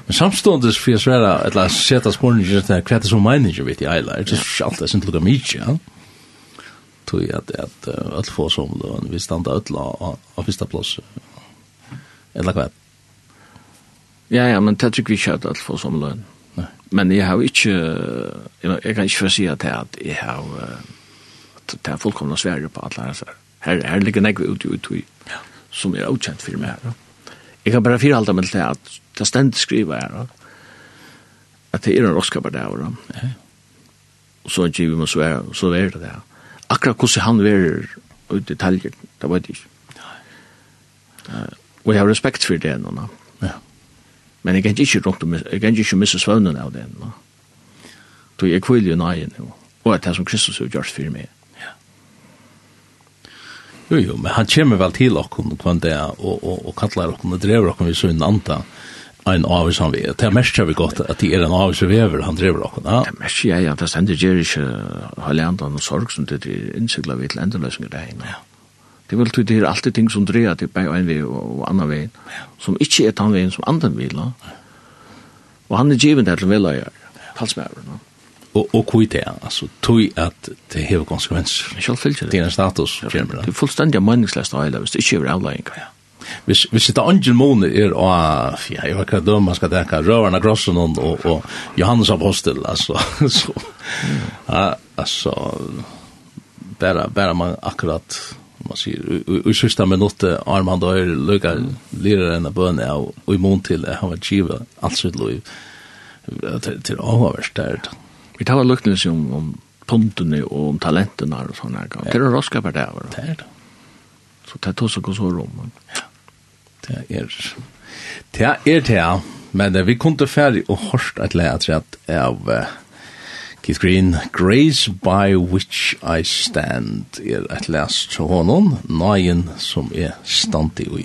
Men samstående for jeg svære, et la oss sette spørninger, hva er det som mener ikke, vet jeg, eller, det er ikke alt, jeg synes lukka mye, ja tog at at alt få som då vi standa öll á fyrsta pláss. Eller kvæð. Ja, ja, men det tycker vi kjørt alt for som lønn. Men jeg har ikke, jeg kan ikke si at jeg har, at det er fullkomna Sverige på alle hans her. Her, her ligger negve ut i ut i som er utkjent for meg her. Jeg kan bare firhalda med det at det er stendig skriva her, at det er en råskabar der, og så giver man sverre, og så er det det. Akkurat hvordan han verer ut i detaljer, det vet jeg ikke. Og jeg har respekt for det nå, ja. Men jeg kan ikke rundt om, jeg kan ikke misse svøvnen av den, no. Så jeg kvill jo nøye nå, Og at det som Kristus har gjort for meg. Jo jo, men han kommer vel til okken kvann det og, og, og kallar okken og drever okken vi så en anta en avis han vi. Det er mest vi godt at det er en avis vi er, han drever okken. Ja. Det er mest jeg, ja, det stender ikke halvandan og sorg som det er innsikla vi til endeløsning i det Ja. Det vil tog det er alltid ting som dreier til bare en vei og, og annen vei, som ikke er den veien som andre vil. No? Og han er givet til vil jeg gjøre, talsmæver. No? Og, og hvor det er, altså, tog at det hever konsekvenser. Jeg selv fyllt det. Det er en status, ja, Det er fullstendig meningsløst av hele, hvis det ikke er avlegginga. Ja. Hvis, hvis det ungen måne er å, ja, jeg vet hva døm man skal tenke, røverne grossen og, og, og Johannes Apostel, altså, så, ja, altså, bara bara man akkurat man sier, i sista minuttet Armand og døyr, lukka lirer enn bøne av, og i mån til at han var givet alt sitt liv til avhåverst der. Vi talar lukknes jo om puntene og om talentene og sånne her. Det er raskar per dag. Det er det. Så det er tog så god så rom. Ja, det er det. Er det, men vi kunne ferdig og hørst et leia at av Keith Green, Grace by which I stand, er et last til honom, nøyen som er standi ui.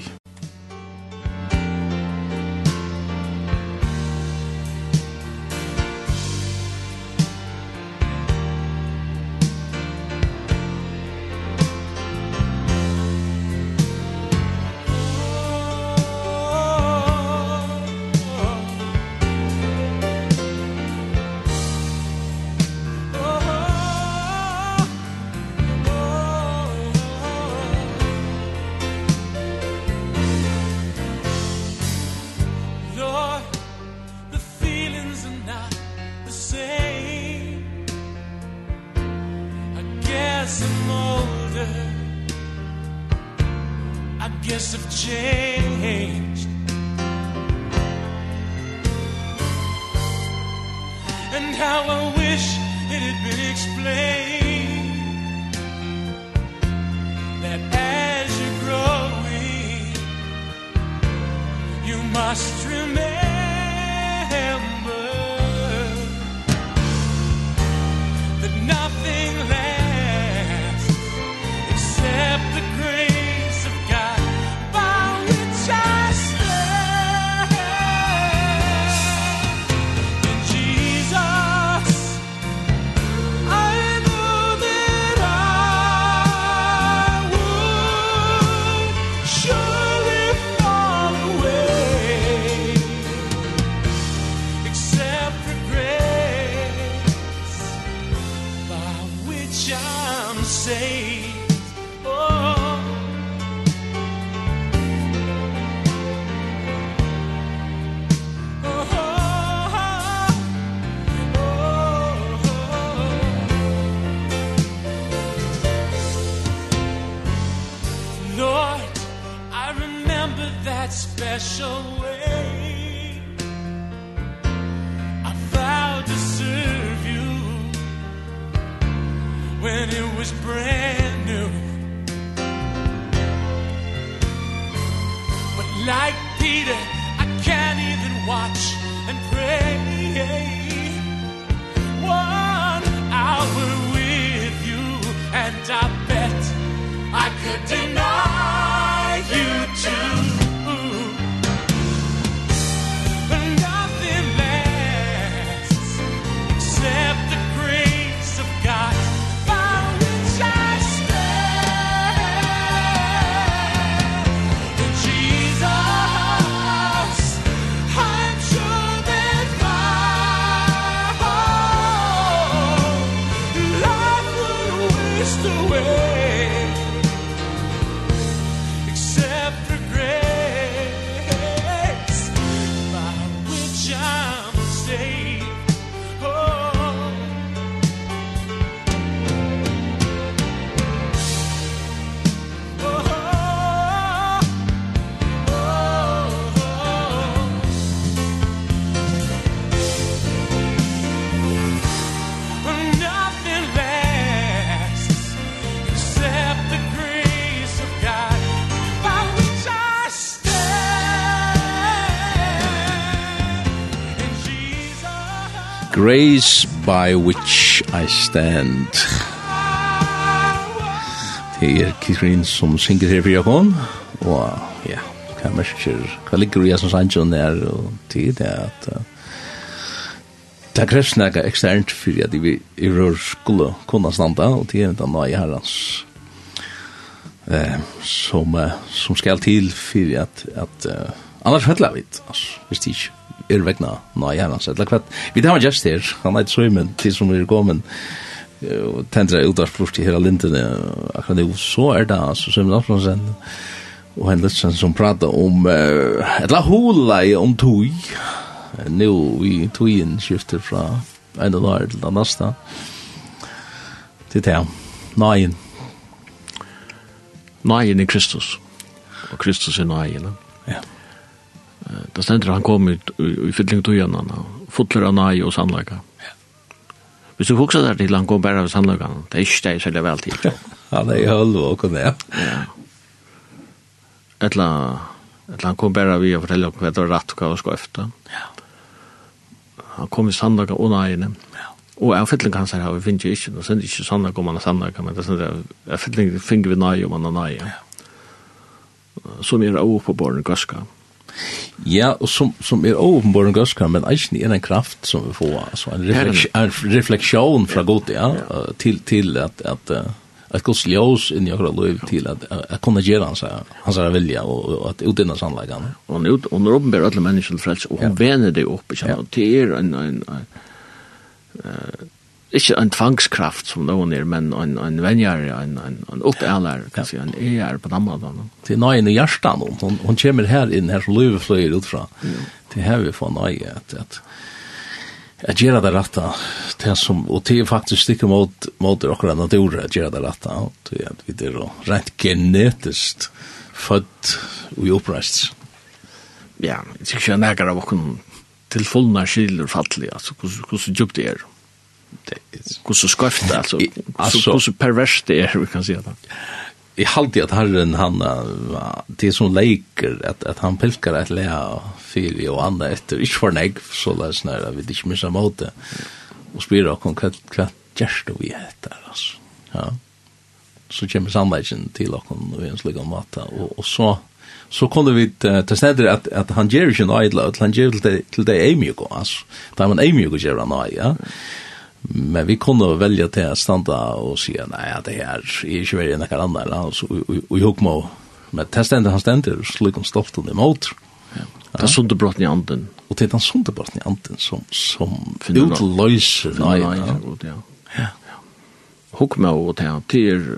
grace by which I stand. Det er Kitrin som synger her for Jakon, og ja, hva merker, hva ligger i som sannsjon der, og det er det at det krever snakka eksternt for at vi i rør skulle kunne standa, og det er det nå i herrens eh, som, som skal til for at, at uh, annars høtla vi, altså, hvis det ikke er vegna nei han så like vat vi tar just her han leit svimmen til som er kommen og tendra utdagsprost i hela lintene akkurat det så er det så som da fra og han lett som prata om et la hula i om tui nu i tuin skifter fra en dag til den neste til det nøyen, nøyen i Kristus. Og Kristus er neien ja Da stender han kom ut i fylling tøyene, fotler av nai og sannløkene. Hvis du fokser der til han kom bare av sannløkene, det er ikke det jeg vel til. Han er i halvåken, ja. ja. Etla, etla han kom bare av i og fortelle om hva det var rett og hva det var skøft. Ja. Han kom i sannløkene og naiene. Ja. Og jeg fyller kanskje her, vi finner ikke, det er ikke sannløkene om han er sannløkene, men det er av fylling finner vi nai om han er nai. Ja. Som er oppe på borgen i Gøska. Ja, og som, som er åpenbart en gøskar, men eisen er en kraft som vi får, altså en refleks, refleksjon fra god, ja, til, til at, at at gos ljós inn i in jag til till att att kunne göra hans hans vilja och att Og hun, Och hun och nu uppenbar alla frelse, og och ja. vener det upp i känner till er en en eh ikke en tvangskraft som noen er, men en, en venjar, en, en, en oppæler, kan si, en er på den måten. Det er nøyen i hjertet nå. Hun, hun kommer her inn, her som løver fløyer ut fra. Ja. Det her vi får nøye, at, at at gjøre det rette, det som, og det er faktisk stikker mot, mot dere naturer, at gjøre det rette, det er at vi er rent genetisk født og oppreist. Ja, jeg synes ikke jeg nægger av åkken til fullna skiller fattelig, altså hvordan djupt det er. Mm så sköft alltså? Alltså hur så perverst det är vi kan säga det. I halde at Herren han det er sånn leiker at, at han pilkar et lea fyri og anna etter ikke for negg så lær nær at vi ikke missa måte og spyrir okkom hva, hva gjerst vi heter altså ja. Så kommer samleikken til okkom og vi ens ligga mata og, og så så kunde vi ta snedder at, at han gjer ikke noe han gjer til det, til det eimjugo altså da man eimjugo gjer han noe ja. Men vi kunde välja till att stanna och säga nej, det här är inte värre än några andra. Alltså, och jag må, men det ständer han ständer, slikom stoften emot. Det är brott i anden. Och det han den sunderbrotten i anden som, som utlöser. Ja, ja. Hugg med och det här, det är,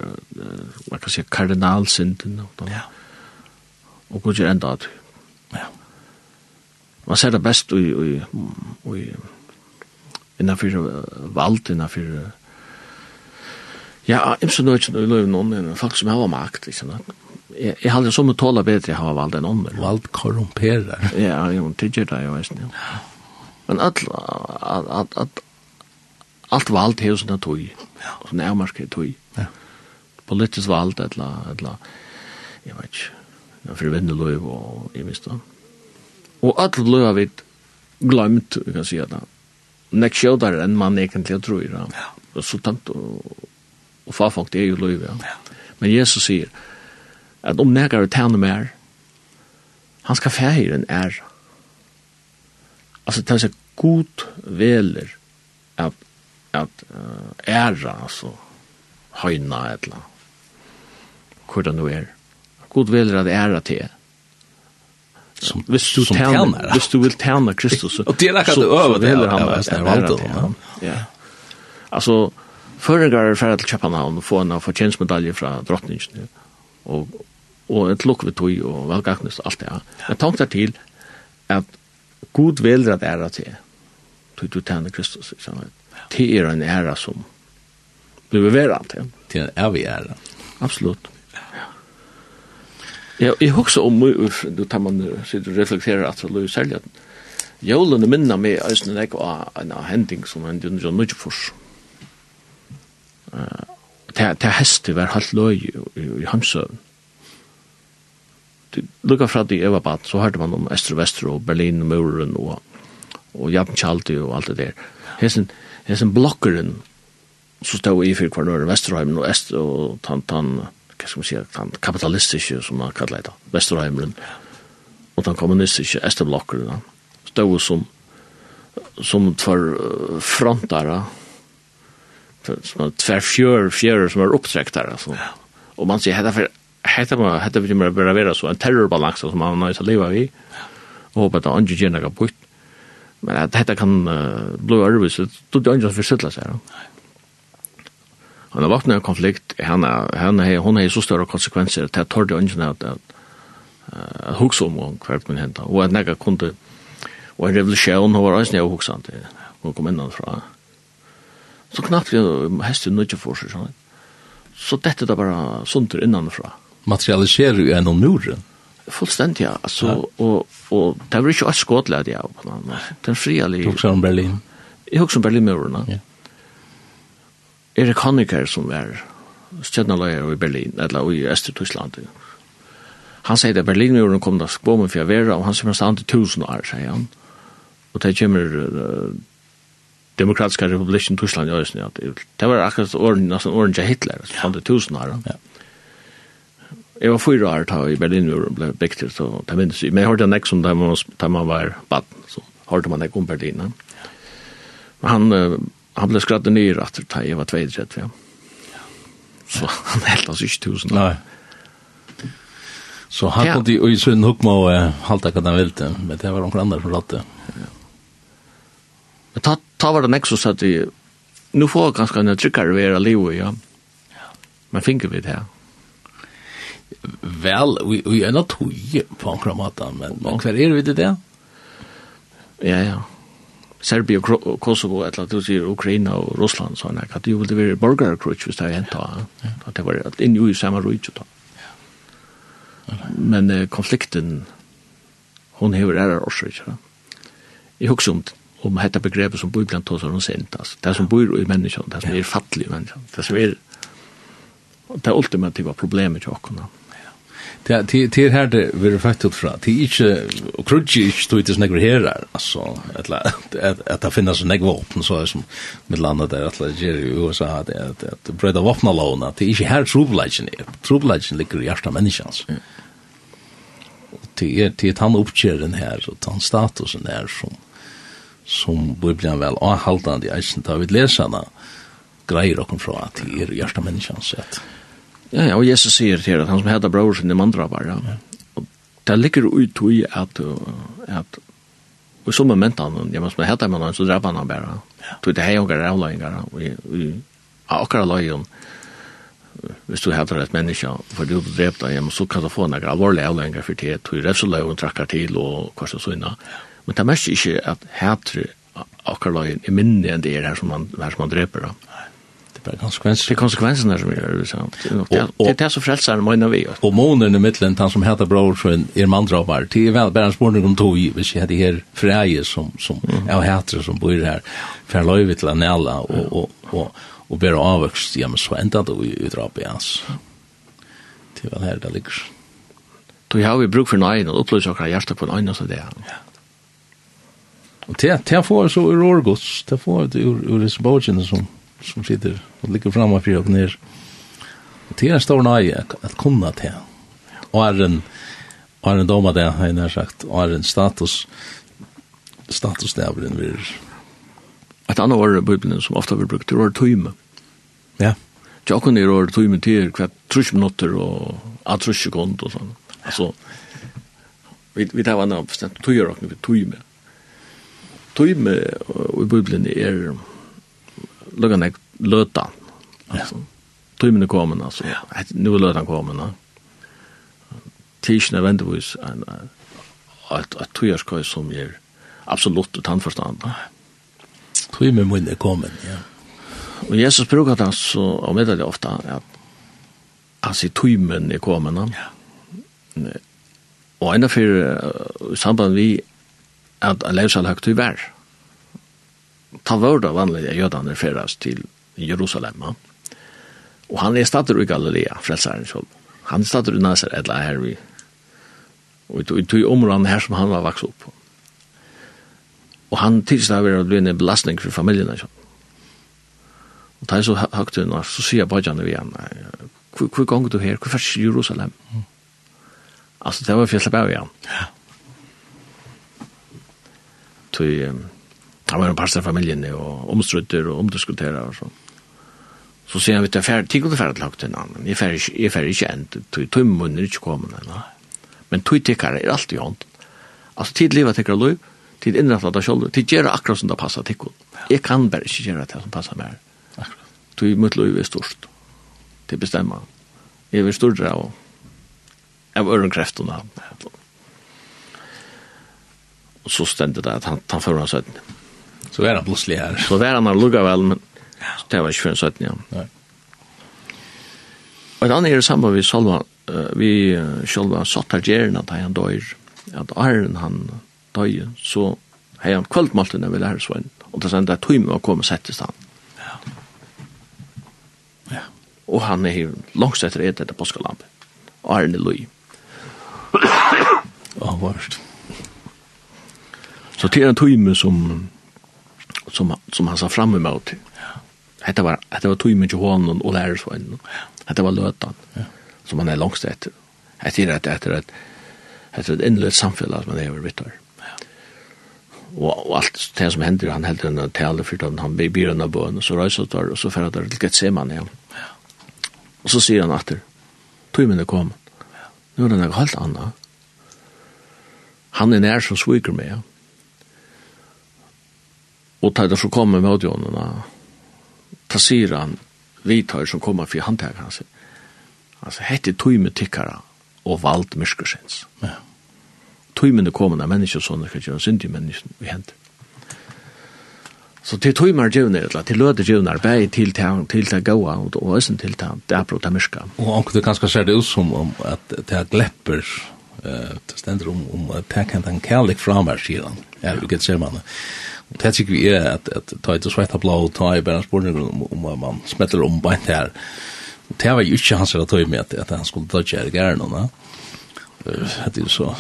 man kan säga, kardinalsynden. Ja. Och går ju ända att. Ja. Man ser det bäst i, i, i, innanfyr vald, innanfyr ja, imsen nøytjen og løyven ånden, folk som har makt, liksom. Jeg, jeg hadde som å tåle bedre jeg har vald enn ånden. Vald korrumperer. ja, jo, tidger det, jo, veist, ja. Men alt, alt, alt, alt vald er jo sånn at tog, sånn er tog. Ja. Politisk vald, eller, eller, jeg vet ikke, for vendeløyv og, jeg visste. Og alt løyv har vi glemt, vi kan si, at nek sjådare enn man egentlig tror. Ja. Og så tant og, og farfolk, det er jo løyve. Ja. Men Jesus sier at om nekar er tæne mer, han skal feire en ære. Altså, det er god veler at, at uh, ære, altså, høyna et eller annet. Hvordan du er. God veler at ære til som hvis du tjener, hvis du vil tjene Kristus. så og det er akkurat det øver det heller han er valgt Ja. Altså, føringar er ferdig til København og få en fortjensmedalje fra drottningen. Og, og et lukk ved tog og velgaknes og alt det. Men tankt er til at god velger at æra til tog du tjener Kristus. Det er en æra som blir verant. Det er en evig æra. Absolutt. Ja, jeg husker om mye, du tar man sitter og reflekterer at det løy særlig at jolene minner meg eisen enn jeg av en hending som hendte under John Mujfors. Det er hestet var halvt løy i Hamsøen. Lukka fra det i Evabat, så hørte man om Øster og Vester og Berlinmuren og, og Jan Japanchaldi og alt det der. Hesen, hesen blokkeren, så stod i fyrir kvarnøren Vesterheimen og Øster og Tantan, -tan, hva skal man si, den kapitalistiske, som man kallar det, Vesterheimlen, og den kommunistiske Esterblokkeren, stod som, som tver frontare, som er tver fjør, fjør som er opptrekt der, altså. Og man sier, hette for, hette man, hette vi må være så, en terrorbalans som man nøys å leve i, og håper at det andre gjerne kan bort. Men hette kan uh, blå arvis, det er ikke for sittla sitte seg, Nei. Og når vakna en konflikt, henne, henne, hun har så større konsekvenser, det tar det ønsken at, at, at hugsa om hon hvert min henta, og at nekka kunde, og en revolusjon, hun var eisen jeg hugsa til, hun kom innan fra. Så knappt vi hestet nødje for seg, sånn. Så dette det bara sunder innanfra. Materialiserer jo enn om muren? Fullstendig, ja. Altså. Og, og det var ikke alt skådledig på Den frialige... Du hugsa om Berlin? Jeg hugsa om Berlinmuren, ja. ja Erik Honecker som var stjernaløyer i Berlin, eller i Østertyskland. Han sier at Berlinmuren kom da skbomen for å være, og han sier at til tusen år, sier han. Og det kommer uh, Demokratiska republikken Tyskland i Østen, Ja. det var akkurat åren, nesten åren til Hitler, så han til tusen år. Ja. Jeg var fyra år da i Berlinmuren ble bygd, til, så det minnes jeg. Men jeg hørte nek som da man, da man var baden, så hørte man nek om Berlin. Ja. Men Han uh, han ble skratt ned at jeg var 32, ja. Så han helt oss ikke tusen. Nei. Så han kom til å gjøre en hukma og halte hva han ville, men det var noen andre som latt. Men ta, ta var det nek som satt vi, nu får jeg ganske en tryggere vera livet, ja. Men finner vi det her? Vel, vi, vi er nok tog på en kramata, men, men hva er vi til det? Ja, ja. Serbia og Kosovo, eller du sier Ukraina og Russland, sånn at det ville være borgerkrutsk hvis det er hentet, at det var inn i samme rujtje da. Men eh, konflikten, hon hever ære årsøk, da. Jeg husker om om hetta begreppet som bor tar oss og sent, altså. Det som bor i menneskene, det som er fattelig i menneskene, det som er det ultimativa problemet til åkken, da. Det det det här det vi fått ut fra. Det är inte och krutch är inte det snägger här alltså att att att det finns en vapen så som med landet där att lägga i USA att det att bröda vapen alone det är inte här trubbelagen är. Trubbelagen ligger i hjärta människans. Det är det han uppkärren här och han statusen där som som blir bli väl avhållande i eisen tar vi läsarna grejer och från att det är hjärta människans sätt. Ja, ja, og Jesus sier til at han som heter bror sin er mandrabar, ja. Og det ligger ut i at, at og så med mentan, ja, men som heter med noen, så drabba han bare. Så det er jo ikke rævløyngar, og vi har akkurat løyen, hvis du heter et menneske, for du drept deg, ja, men så kan du få noen alvorlige avlengar for det, du refseløyen trakkar til, og hva så sånn. Men det er mest ikke at heter akkurat løyen er mindre enn det er her som man, her som man dreper, ja bara konsekvenser. Det är konsekvenserna som gör det sant. Det är det som frälsar mina vi. Och månen i mitten han som heter bror så er mandrabbar. Det är väl bara en spårning om tog vi ser det här fräje som som jag heter som bor här för lövet till Anella och och och och bära avväxt ja men så ända då i drabbar hans. Det var här det ligger. Då har vi bruk för någon och upplösa våra hjärta på en annan så det. Ja. Och det, det får så ur Orgos, det får det ur, ur Resbogen som som sitter og ligger framme fyrir og ned. Og til en stor nøye at kunne til. Og er en, og er en dom av det, har jeg nær sagt, og er en status, status det er den vir. Et annet år i Bibelen som ofte blir brukt, det er tøyme. Ja. Tjokken er år tøyme til hver trus minutter og a trus sekund og sånn. Altså, vi, vi tar vannet av bestemt tøyme, tøyme. Tøyme i Bibelen er lukka nek løta. Altså, tøymen er kommet, altså. Ja. Nu er løtan kommet, ja. Tisjen er vendigvis et tøyerskøy som er absolutt tannforstand. Tøymen mun er kommet, ja. Og Jesus brukar det så, og med det ofte, at han sier tøymen er kommet, ja. Og enda for, i samband vi, at han lever seg høyt ta vörda vanliga jödarna färdas till Jerusalem. Och han är stater i Galilea, frälsaren själv. Han är stater i Nazaret, eller här vi. Och det tog områden här som han var vaks upp på. Och han tilstår av at det blir en belastning för familjerna. Och det är så högt nu, så sier jeg bare vi igen. Hur gang du här? Hur färs Jerusalem? Alltså det var fjellet igen. Ja. Så, han var en pastor av familjen og omstrutter og omdiskuterer og sånn. Så sier han, vet du, jeg ferdig, tikk ferdig lagt til en annen. Jeg ferdig, ferdig ikke enn, tog tog munnen ikke kommet ennå. Men tog tikkere er alltid hånd. Altså, tid livet tikkere lov, tid innrettet av selv, tid gjør akkurat som det passer tikkere. Jeg kan bare ikke gjøre det som passer mer. Akkurat. Tog mot lov er størst. Det bestemmer. Jeg er større av, av ørenkreftene. Og så stendte det at han, han fører hans øyne. Så er han plutselig her. Så er han her lukket vel, men det var ikke for en søtten, ja. Nei. Og et annet er det samme vi salva, vi sjølva satt her gjerne at han døyr, at Arjen han døy, så har han kvöldmaltene ved lærersvein, og det er sånn det er tøyme å komme og sette stand. Ja. Ja. Og han er langs etter et etter påskalamp. Arjen er løy. Ja, varst. Så det er en tøyme som som, som han sa fram emot. Ja. Hetta var hetta var tøymen til hon og lærer så enn. Hetta var løtan. Ja. Som han er langt sett. Hetta er at etter at hetta er endeløst samfunn man lever vittar. Ja. Og, og alt det som hender, han heldur en tale for han blir byr av bøn, og så reiser han og så fer han til Getseman igjen. Ja. Og så sier han atter, tøymen er kommet. Ja. Nå er det noe helt annet. Han er nær som sviker med, ja Og tar det som kommer med ådjonene, ta sier han, vi tar som kommer for handtag hans. Altså, hette tøyme tikkara og valgt myrskursens. Ja. Tøymene kommer når mennesker sånn, det kan gjøre i mennesker vi henter. Så til tøymer djevner, til løde djevner, bare til til til til gåa, og også til til det er brot av myrska. Og anker du kanskje ser det ut som om at det er glepper, det stender om, om at det kan den en kærlig framhær, sier han, er jo ikke ser man. Og det tycker vi är att att ta ett svett blå ta i bara spår om om man smäller om på det här. Och det var ju inte hans att ta med att, att han skulle ta det gärna va. Det är så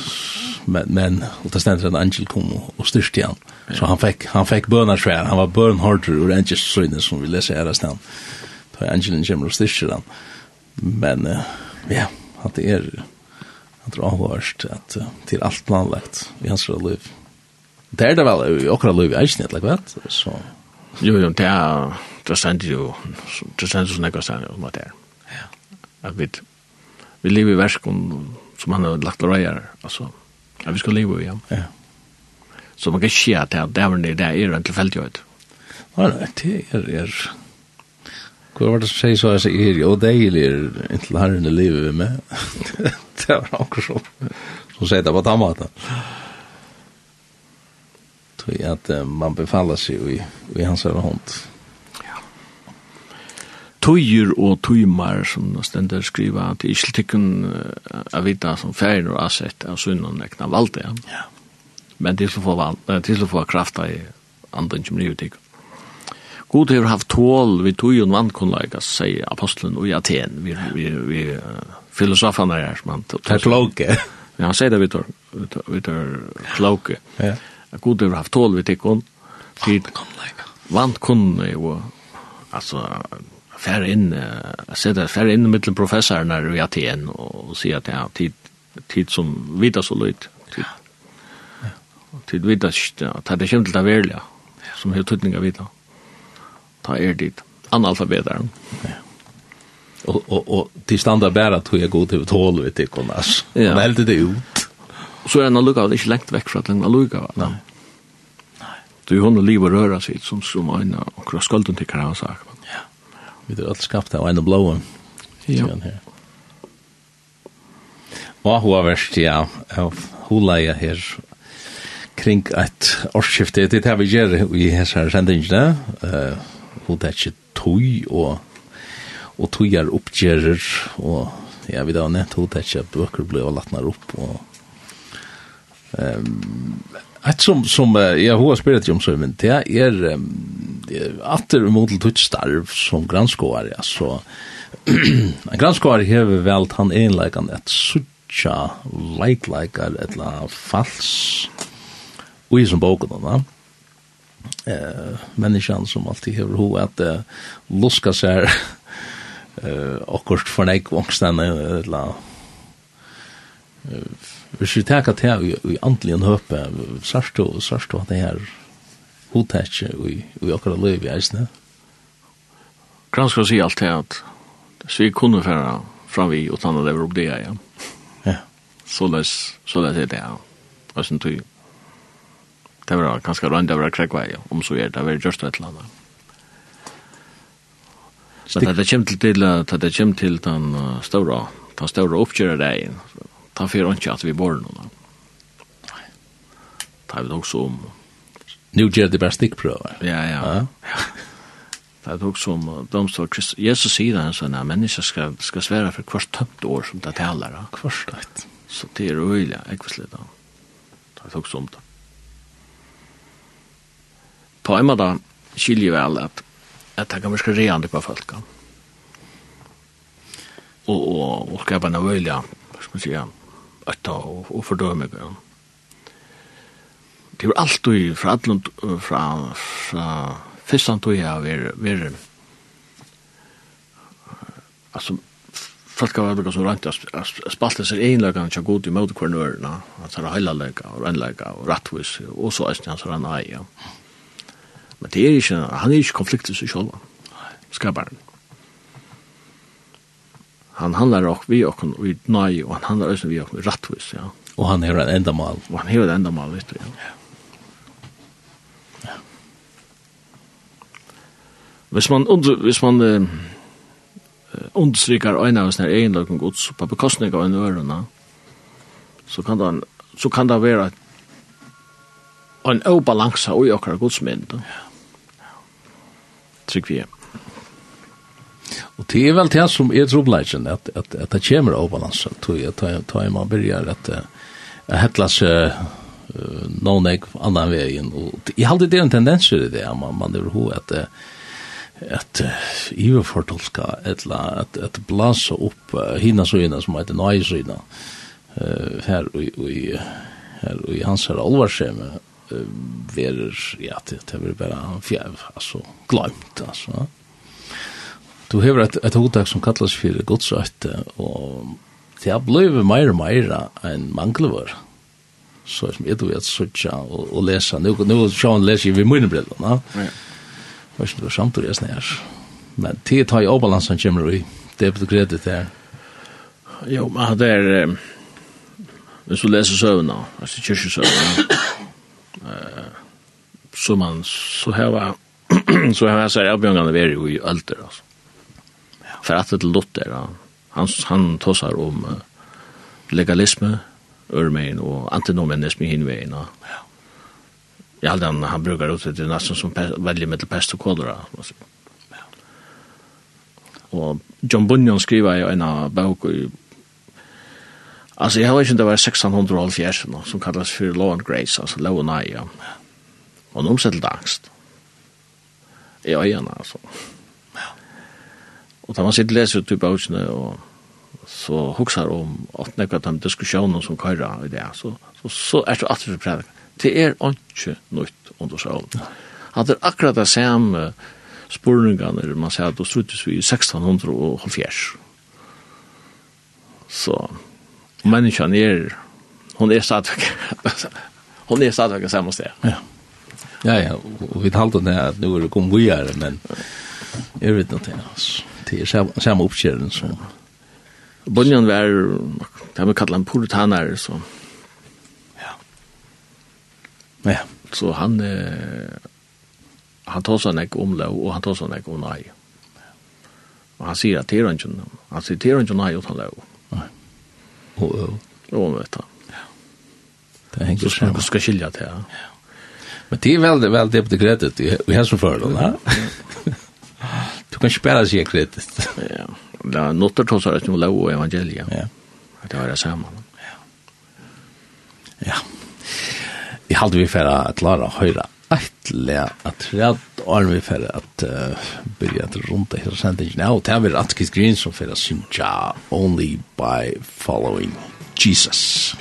men men och det ständer en angel kom och styrste han. Så han fick han fick bönar så han var burn harder och angel så inne som vi läser här stan. Ta angelen kommer och styrste han. Men ja, att det är att det har varit att till allt planlagt i hans liv det er det vel i okra liv i eisen, eller hva? Så... Jo, jo, det er, det sender jo, det sender jo snakka sender om at det er. Ja. At vi, vi lever i verskon som han har lagt røyar, altså, at vi skal leve i, ja. Ja. Så man kan ikke at det er det er det er en tilfeldig høyt. Nei, nei, det er, er, Hvor var det som sier så jeg sier jo, og deilig er inntil herren i livet vi med. det var akkurat så. Så sier det på tammaten. Ja tror jag att man befaller sig i, i hans öra hånd. Ja. Tøyer og tøymar, som stender skriva, til ikke tykken uh, vita som ferien og asett av sunnen ekna valde. Ja. ja. Men til å få, uh, til å få krafta i anden som nye tykken. God har haft tål vi tøyen en vannkunnleika, sier apostelen og i Aten, vi, vi, vi uh, filosoferne her. Det er kloke. Ja, han sier det vi tar, vi tar, vi tar kloke. Ja god har haft tål vid tikkun. Tid vant kunne og altså färre in så där fär in med professorn när i Aten och se att ja tid tid som vita så lut tid tid vita att det skämt att välja som hur tutningar vita. Ta er dit analfabetar ja. Och och och till standard bara tror jag går till 12 vet du annars men det ut så är det nog lukar inte långt väck från den lukar va Du hon liv och röra sig som som en och kross skulden till kan sak. Ja. Vi det allt skapt av en blå. Ja. Och hur värst ja, hur läge här kring ett årsskifte det har vi gjør i hessar sendingene uh, og det er ikke och og, og upp er och og ja, vi da har nevnt det er ikke bøker ble og opp og um, Et som, som jag har spelat om så, men det er um, atter mot ett starv som granskåare. ja, så en granskåare har väl han enläggande et suttja leikleikar eller fals i som boken. da, Eh, menneskjan som alltid hever ho at uh, luska seg uh, och kort förnäck ångstande eller eh, Hvis vi tar at her i andelig en høpe, sørst og sørst og at det her hodtetje i akkurat løy i eisne. Kran skal si alt det at så vi kunne fære fram vi og tannet lever opp det ja. Ja. Så les, så les er det ja. Og sånn tog det var ganske rønt over krekvei, ja. om så er det, det var just et eller annet. Men det kommer til, til, at det kommer til den stora, den stora oppgjøret deg, ta fyrir ikke at vi bor noen. Nei. Ta vi også om. Nu gjør det bare stikkprøver. Ja, ja. ja. det er også om domstol Kristus. Jesus sier det, sånn at mennesker skal, skal svære for hvert tømt år som det taler. Ja, hvert tømt. Så det er øyelig, ikke visst litt. Det er også om det. På en måte skiljer vel at, at det kan virke reende på folk. Og, og, og skapa en øyelig, hva skal man si, ötta og, og fordøme det. Det var alt og fra allan fra, fra fyrstan tog jeg var, var altså folk var veldig som rant spalte seg egenlagene til god i møte kvarnørene at han har heilalega og rennlega og rattvis og så eisen det så rann ei ja. men det er ikke han er ikke konfliktet seg selv skaparen han handlar och vi och vi nej och han handlar också vi och rättvis ja. Och han har en ändamål. Och han är en mal, vet du. Ja. ja. Hvis man under hvis man eh, understryker en av sina egna gods på bekostning av en ørene, så kan det så kan det vara en obalans i okra godsmynd. Ja. Trygg vi. Och det är väl det som är trubbelaggen, att, att, att det kommer av balansen, tror jag, tar man begynner at att hettla sig någon ägg annan vägen. Och jag hade det en tendens i det, man, man är ihåg att att iverfortolka eller att att blåsa upp hinna så innan som heter nejsina eh här och och här och i hans här uh, ver ja det det blir bara fjäv alltså glömt alltså Du hever et, et hotak som kallas fyrir godsrætte, og det har blivit meir og meir enn manglevar. Så som jeg du vet sutja og, og lesa, nu, nu sjåan leser vi mine brillene, ja. Hva er det samt og jeg snær. Men tid tar jeg avbalansen kommer i, det er på kredit her. Jo, men det er, hvis du leser søvna, altså kyrkjøsøvna, så man, så heva, så heva seg avbjørngene veri i alder, altså för att det Luther han han tossar om legalisme örmen och antinomianism i hinvägen och ja. den, han, han brukar ut det nästan som veldig med pest och kolera. Ja. Och John Bunyan skriver jo en bok i Alltså jag har inte det var 1670 nå som kallas för Law and Grace, alltså Law and I, ja. Och de omsätter angst. I ögonen, alltså. Og da man sitter leser ut i bøkene, og så huksar om at nekka de diskusjonen som køyra i det, så, så, så er det alltid for prædik. Det er ikke nytt under sjålen. Han er akkurat det samme spurningene man sier at det struttes vi i 1600 og halvfjers. Så menneskene er, hun er stadigvæk, hun er stadigvæk samme sted. Ja. Ja, ja, og vi talte det at nu er det kom vi er, men jeg vet noe til, altså. Det är samma, samma uppkärning som... Bunyan var, det har vi kallat en puritanare, så... Ja. Ja. Så han... Eh, han tar sånn ikke om lov, og han tar sånn ikke om nei. Og han sier at det er ikke noe. Han sier det er ikke nei utan lov. Nei. Og øv. Og vet han. Ja. Det henger sammen. Så skal skilja til, ja. ja. Men det är väldigt väldigt på det har som hans ja. Du kan spela sig kredit. Ja. Da notar trots att nu lov evangelia. Ja. Att det var det samme. Ja. Ja. Jag hade vi å klare å høre ettliga at träd arm vi för at börja att runda hela sändningen. Och det er vi Atkins Green som for å synja only by following Jesus.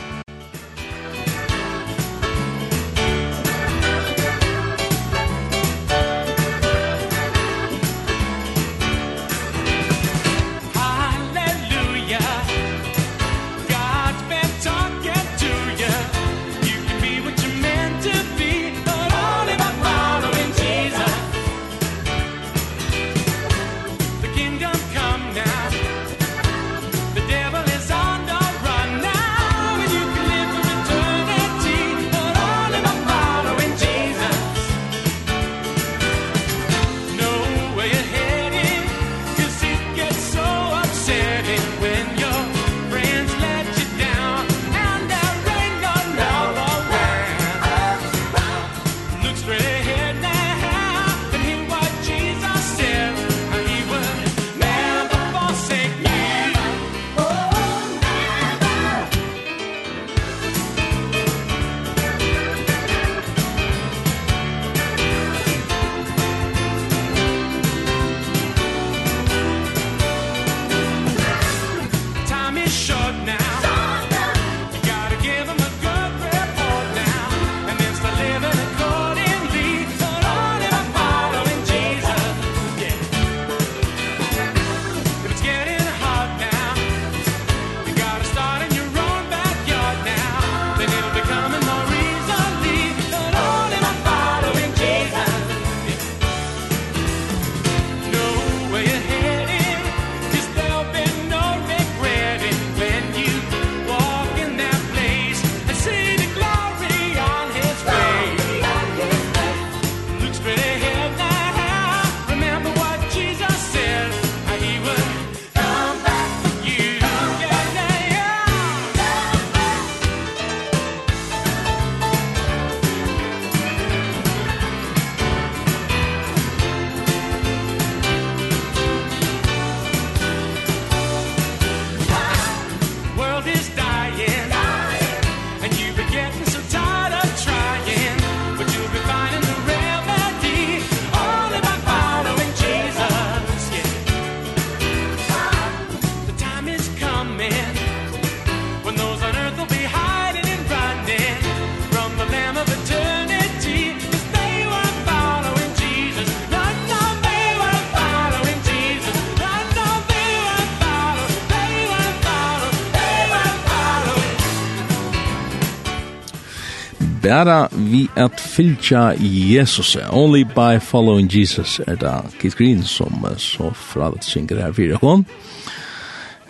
bara vi at fylgja Jesus, only by following Jesus, er da Keith Green som så fravet synger her fyrir hon.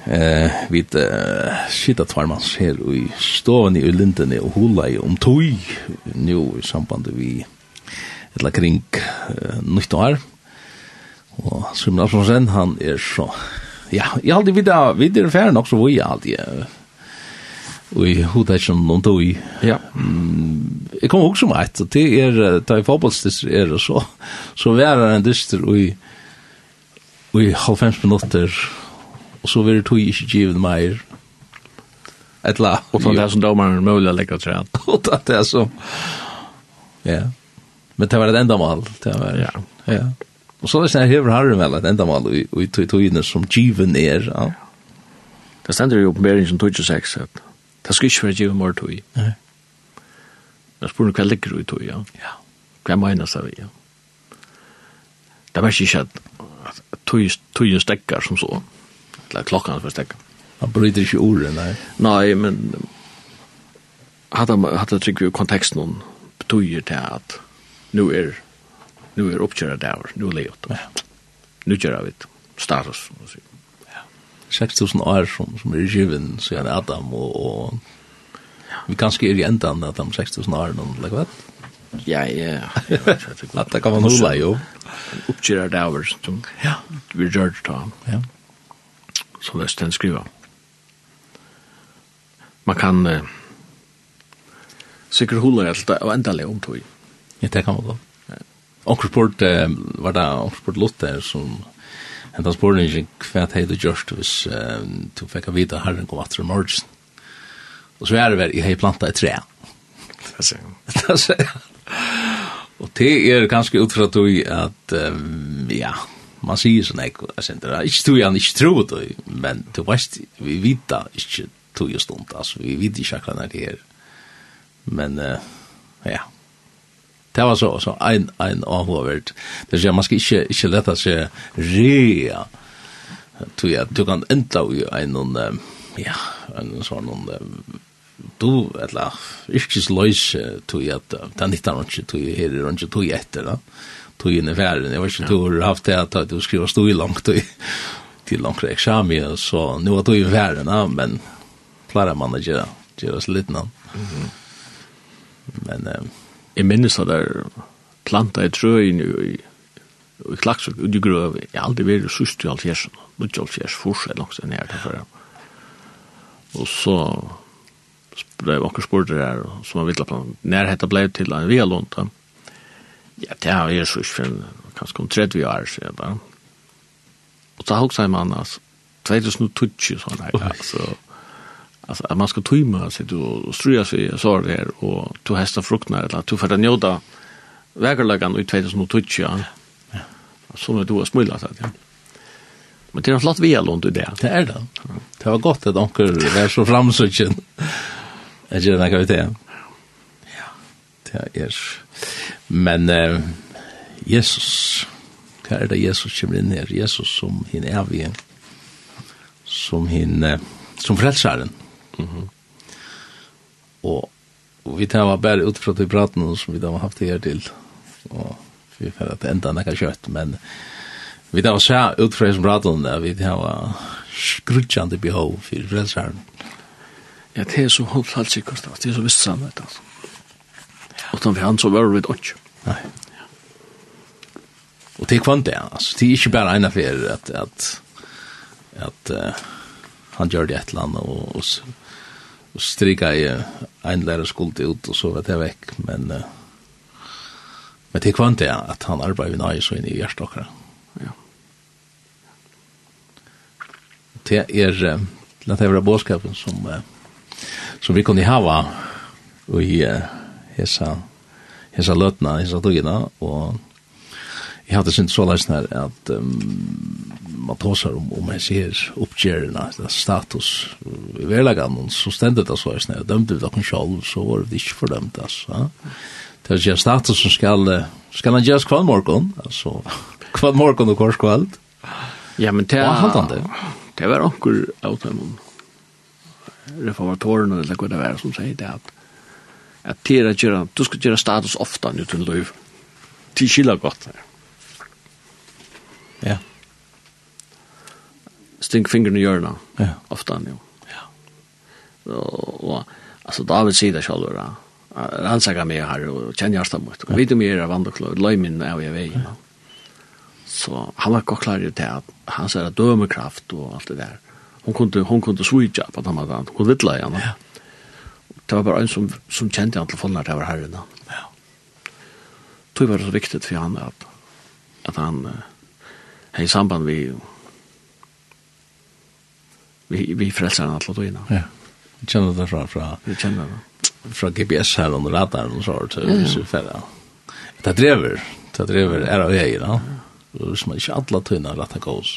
Eh, vi uh, sitter tvarmans her i stående i lindene og hula i om tog, nå i samband vi etla kring uh, nytt år. Og Simon Alfonsen, han er så, ja, jeg har aldri vidda, vidda er ferdig nok så vi er aldri, uh, Og i hodet som noen tog i. Ja jeg kom også med et, og det er, da jeg fotballsdister er, og så, så var det en dyster i, i halvfems minutter, og så var det tog ikke givet meg, et la. Og så det er som domaren mulig å legge til Og det er som, ja. Men det var et enda mål, det var, ja. ja. Og så er det sånn her har vel et enda endamal i, i togene som givet er, ja. Det stender jo på Beringen 26, at det skal ikke være givet mer tog. Nei. Jeg spør spørsmål hva ligger du i tog, ja. ja. Hva mener seg vi, ja. Det er ikke at tøyen stekker som så. Eller klokken for stekker. Han bryter ikke ordet, nei. Nei, men hadde han trygg i konteksten noen betyr til at nu er nu er oppkjøret der, nu er det. Ja. Nu kör vi status. må si. 6000 år som, som är given sedan Adam och, och Vi kanskje er i endan at de 6000 år, noen, eller hva? Ja, ja. At det kan man hula, jo. Oppkjører det over, som vi gjør det da. Ja. Så det er stendt skriva. Man kan eh, sikkert hula alt og enda om tog. Ja, det kan man da. Onkersport, eh, var det Onkersport Lotte som hentas spårning hva hei du gjørst hvis eh, du fikk vita herren kom atter i morgen Og så er det vel, jeg har plantet et tre. Det ser jeg. Og det er ganske utfra tog at, um, ja, man sier sånn, jeg, jeg synes det, ikke tog han ikke tro det, men du vet, vi vet da ikke tog og stund, altså, vi vet ikke akkurat når det er. Men, uh, ja, det var så, så en, en avhåverd. Det sier, man skal ikke, ikke lette seg rea, tog jeg, du kan enda i en, um, ja, en sånn um, du, eller, ikke så løs tog at, det er nytt av ikke tog, her er ikke tog etter, da, tog inn i ferien, jeg vet ikke, du har haft det at du skriver stod i langt, tog til langt eksamen, så nå har tog i ferien da, men klarer man å gjøre, gjøre oss litt, da. Men, um, jeg minnes at der planta i trøyen i Og i klagsøk, og du grøv, jeg har aldri vært i sust i alt fjersen, og du gjør fjersen fortsatt langs enn her, derfor Og så ble akkur spurt det her, som han vittla på, når hetta ble til en via lånt, ja, det har jeg sørst for en kanskje om 30 år siden, da. Og så hoksa jeg mann, altså, 2020, sånn her, altså, alltså att man ska tymma sig då och ströja sig så det här och to hästa fruktnar eller to får den njuta vägerlagan i 2020 ja. ja. som du har smulat så ja. Men det är en flott via lånt i det. Det är det. Det var godt at onker var så framsutchen. Jag gör den kvaliteten. Ja, det är Men eh, Jesus, hva er det Jesus kommer inn her? Jesus som hin evige, som hin, eh, som frelsaren. Mm -hmm. og, og vi tar bare utfra til praten som vi da har haft her til, og vi får at enda nekka kjøtt, men Vi tar oss her ut fra som prater om det, vi tar var skrutjande behov for frelseren. Ja, det er så håpet alt sikkert, det er så visst samme, altså. Utan vi han så var vi ikke. Nei. Og det er kvant det, altså. Det er ikke bare en for at, at, at uh, han gjør det et eller annet og, og, og strika i en lærer skuld ut og så var det vekk, men, uh, men det er kvant det at han arbeider vi nøye så inn i hjertet akkurat. det er det er bådskapen som som vi kunne hava och i hesa hesa løtna, hesa togina og jeg hadde synt så läst her at um, man tåsar om om jeg ser uppgärna status. I verlagan så stendet det så är her dømte vi kan själv så var det inte fördömt alltså Det er ikke status som skal, ska ska man just kvar morgon alltså kvar morgon och kvar Ja men det är haltande det var onkur av dem reformatorerna eller hva det var som sier det at at tira gjøre, du skal gjøre status ofta nu til løyv. Til skiller godt. Ja. Stink fingrene i hjørna. Ja. Ofta nu. Ja. Og, og altså David sier det selv, rannsaka meg her og kjenner hjertet mot. Og vidt om jeg er av andre klår, løy min av jeg vei. Ja. Så han var godt klar til at han sier at dømekraft og alt det der. Hon kunde, hon kunde switcha på den måten, hadde, hon vittla i. Ja. Det var bare en som, som kjente han til å det var herren. Ja. Det var så viktig for han at, at han uh, i samband vi vi, vi frelser han til å inn. Ja. Vi kjenner det fra, fra, vi kjenner det. fra GPS her under radaren og så, så vi. Det drever, det drever, er av vei, da. Ja som er ikke alle tøyene rett og gås.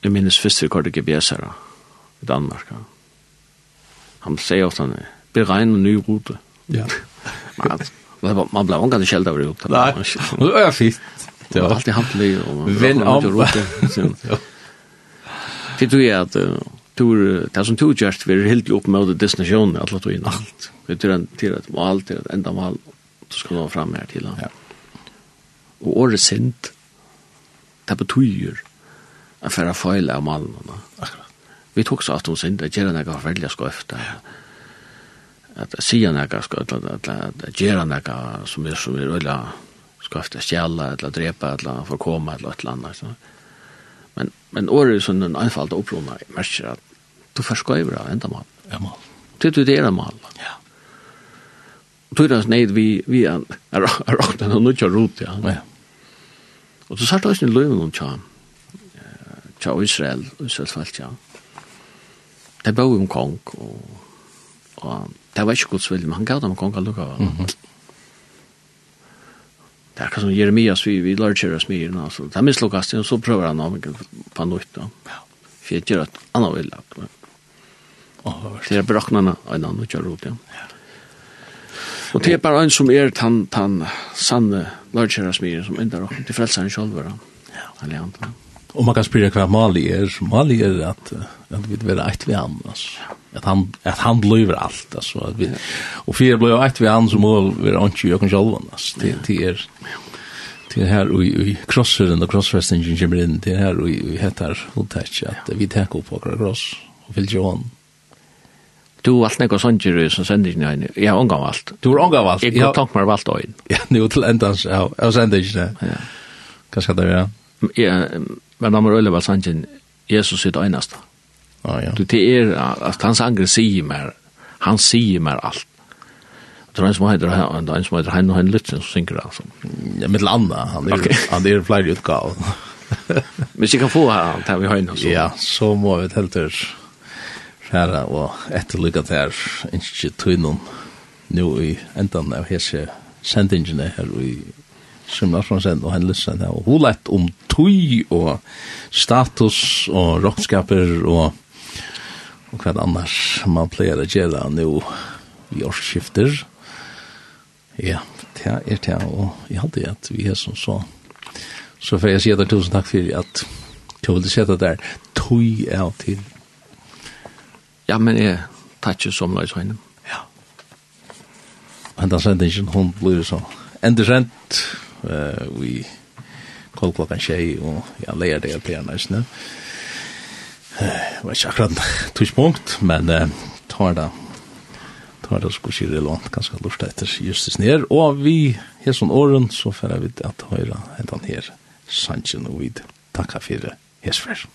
Jeg minnes første rekord i GBS her i Danmark. Ja. Han sier ofte han, beregn en ny rute. Ja. man, man ble omgående kjeld av rute. Nei, det er fint. Det var alltid handelig. Venn om. Ja. Det tror jeg at tur det som tur just vi helt upp med det destinationen alla tog in allt. Vi tror jag til att allt til att enda mal så skal nå fram her til. Ja. Og året sint, det betyr at færre feil av malen. Akkurat. Vi tok så at hun sint, at gjerne jeg har veldig skøft, at sier jeg har skøft, at gjerne jeg har som er som er veldig skøft, at stjæle, at drepe, at forkomme, at et eller annet. Men, men året er sånn en anfallt opplående, jeg merker at du forskøver av enda mal. Ja, mal. Det er det er mal. Ja. Og tog det er vi, vi er råkna noe nødja rot, ja. Ja, ja Og så satt også en løyvnum tja, tja Israel, Israels falt tja. Det bøy om kong, og, og det var ikke gods vilje, men han gav dem kong allukka. Mm -hmm. Det er akkurat som Jeremias, vi, vi lær kjera smyren, altså. Det er mislukkast, og så prøver han av på nytt, da. For jeg gjør et annet vilje. Det er braknerne, en annen kjær ut, ja. Ja. Og det er bare en som er tan, tan sanne lørkjæra smyren som enda råkken til frelseren selv. Ja. Og man kan spyrja hva Mali er. Mali er at, at vi vil være eit vi han, altså. At han, at han bløyver alt, altså. At vi, og fyrir bløver eit vi han, så må vi være ikke i økken selv, altså. Det, det er til her og i krosseren og krossfestingen kommer inn til her og i hettar hotetsk at vi tenker opp akkurat kross og fyllt jo hånden Du allt något sånt ju som sender ikke ni Jeg har omgang alt. Du har omgång alt? Jeg har tänkt meg valgt øyn. in. Ja, nu till ändans. Ja, jeg sender ikke det. Ja. Vad ska det være? Ja, men namn Ulle var sant Jesus sitt øyneste. Ah, ja. Du det er at hans angre sier mer. Han sier mer alt. Det er en som heter han, det en som heter han og han Lutsen som synker alltså. Ja, med landa. Han er, är han er flere utgåva. Men jag kan få här, det vi har ju så. Ja, så må vi helt til færa og etterlykka der ikke tøynum nu i endan av hese sendingene her i Simnarsonsen og hendelsen her, og hun lett om tøy og status og rockskaper og, og hva annars man pleier å gjøre nu i årsskifter. Ja, det er det, og jeg hadde at vi er som så. Så får jeg si at tusen takk for at du ville sette der tøy av til Ja, men jeg tar ikke som løs høyne. Ja. Men da sendte ikke en hund blir så. Enda sendt, uh, vi kold klokka tjei, og jeg leier det jeg pleier Uh, Det var ikke akkurat tøyspunkt, men uh, tar det tar det skulle skje relevant, ganske lort etter justis ned, og vi, her sånn åren, så færre vi at høyre hentan her, sannsyn og vid, takk for det, hesfer.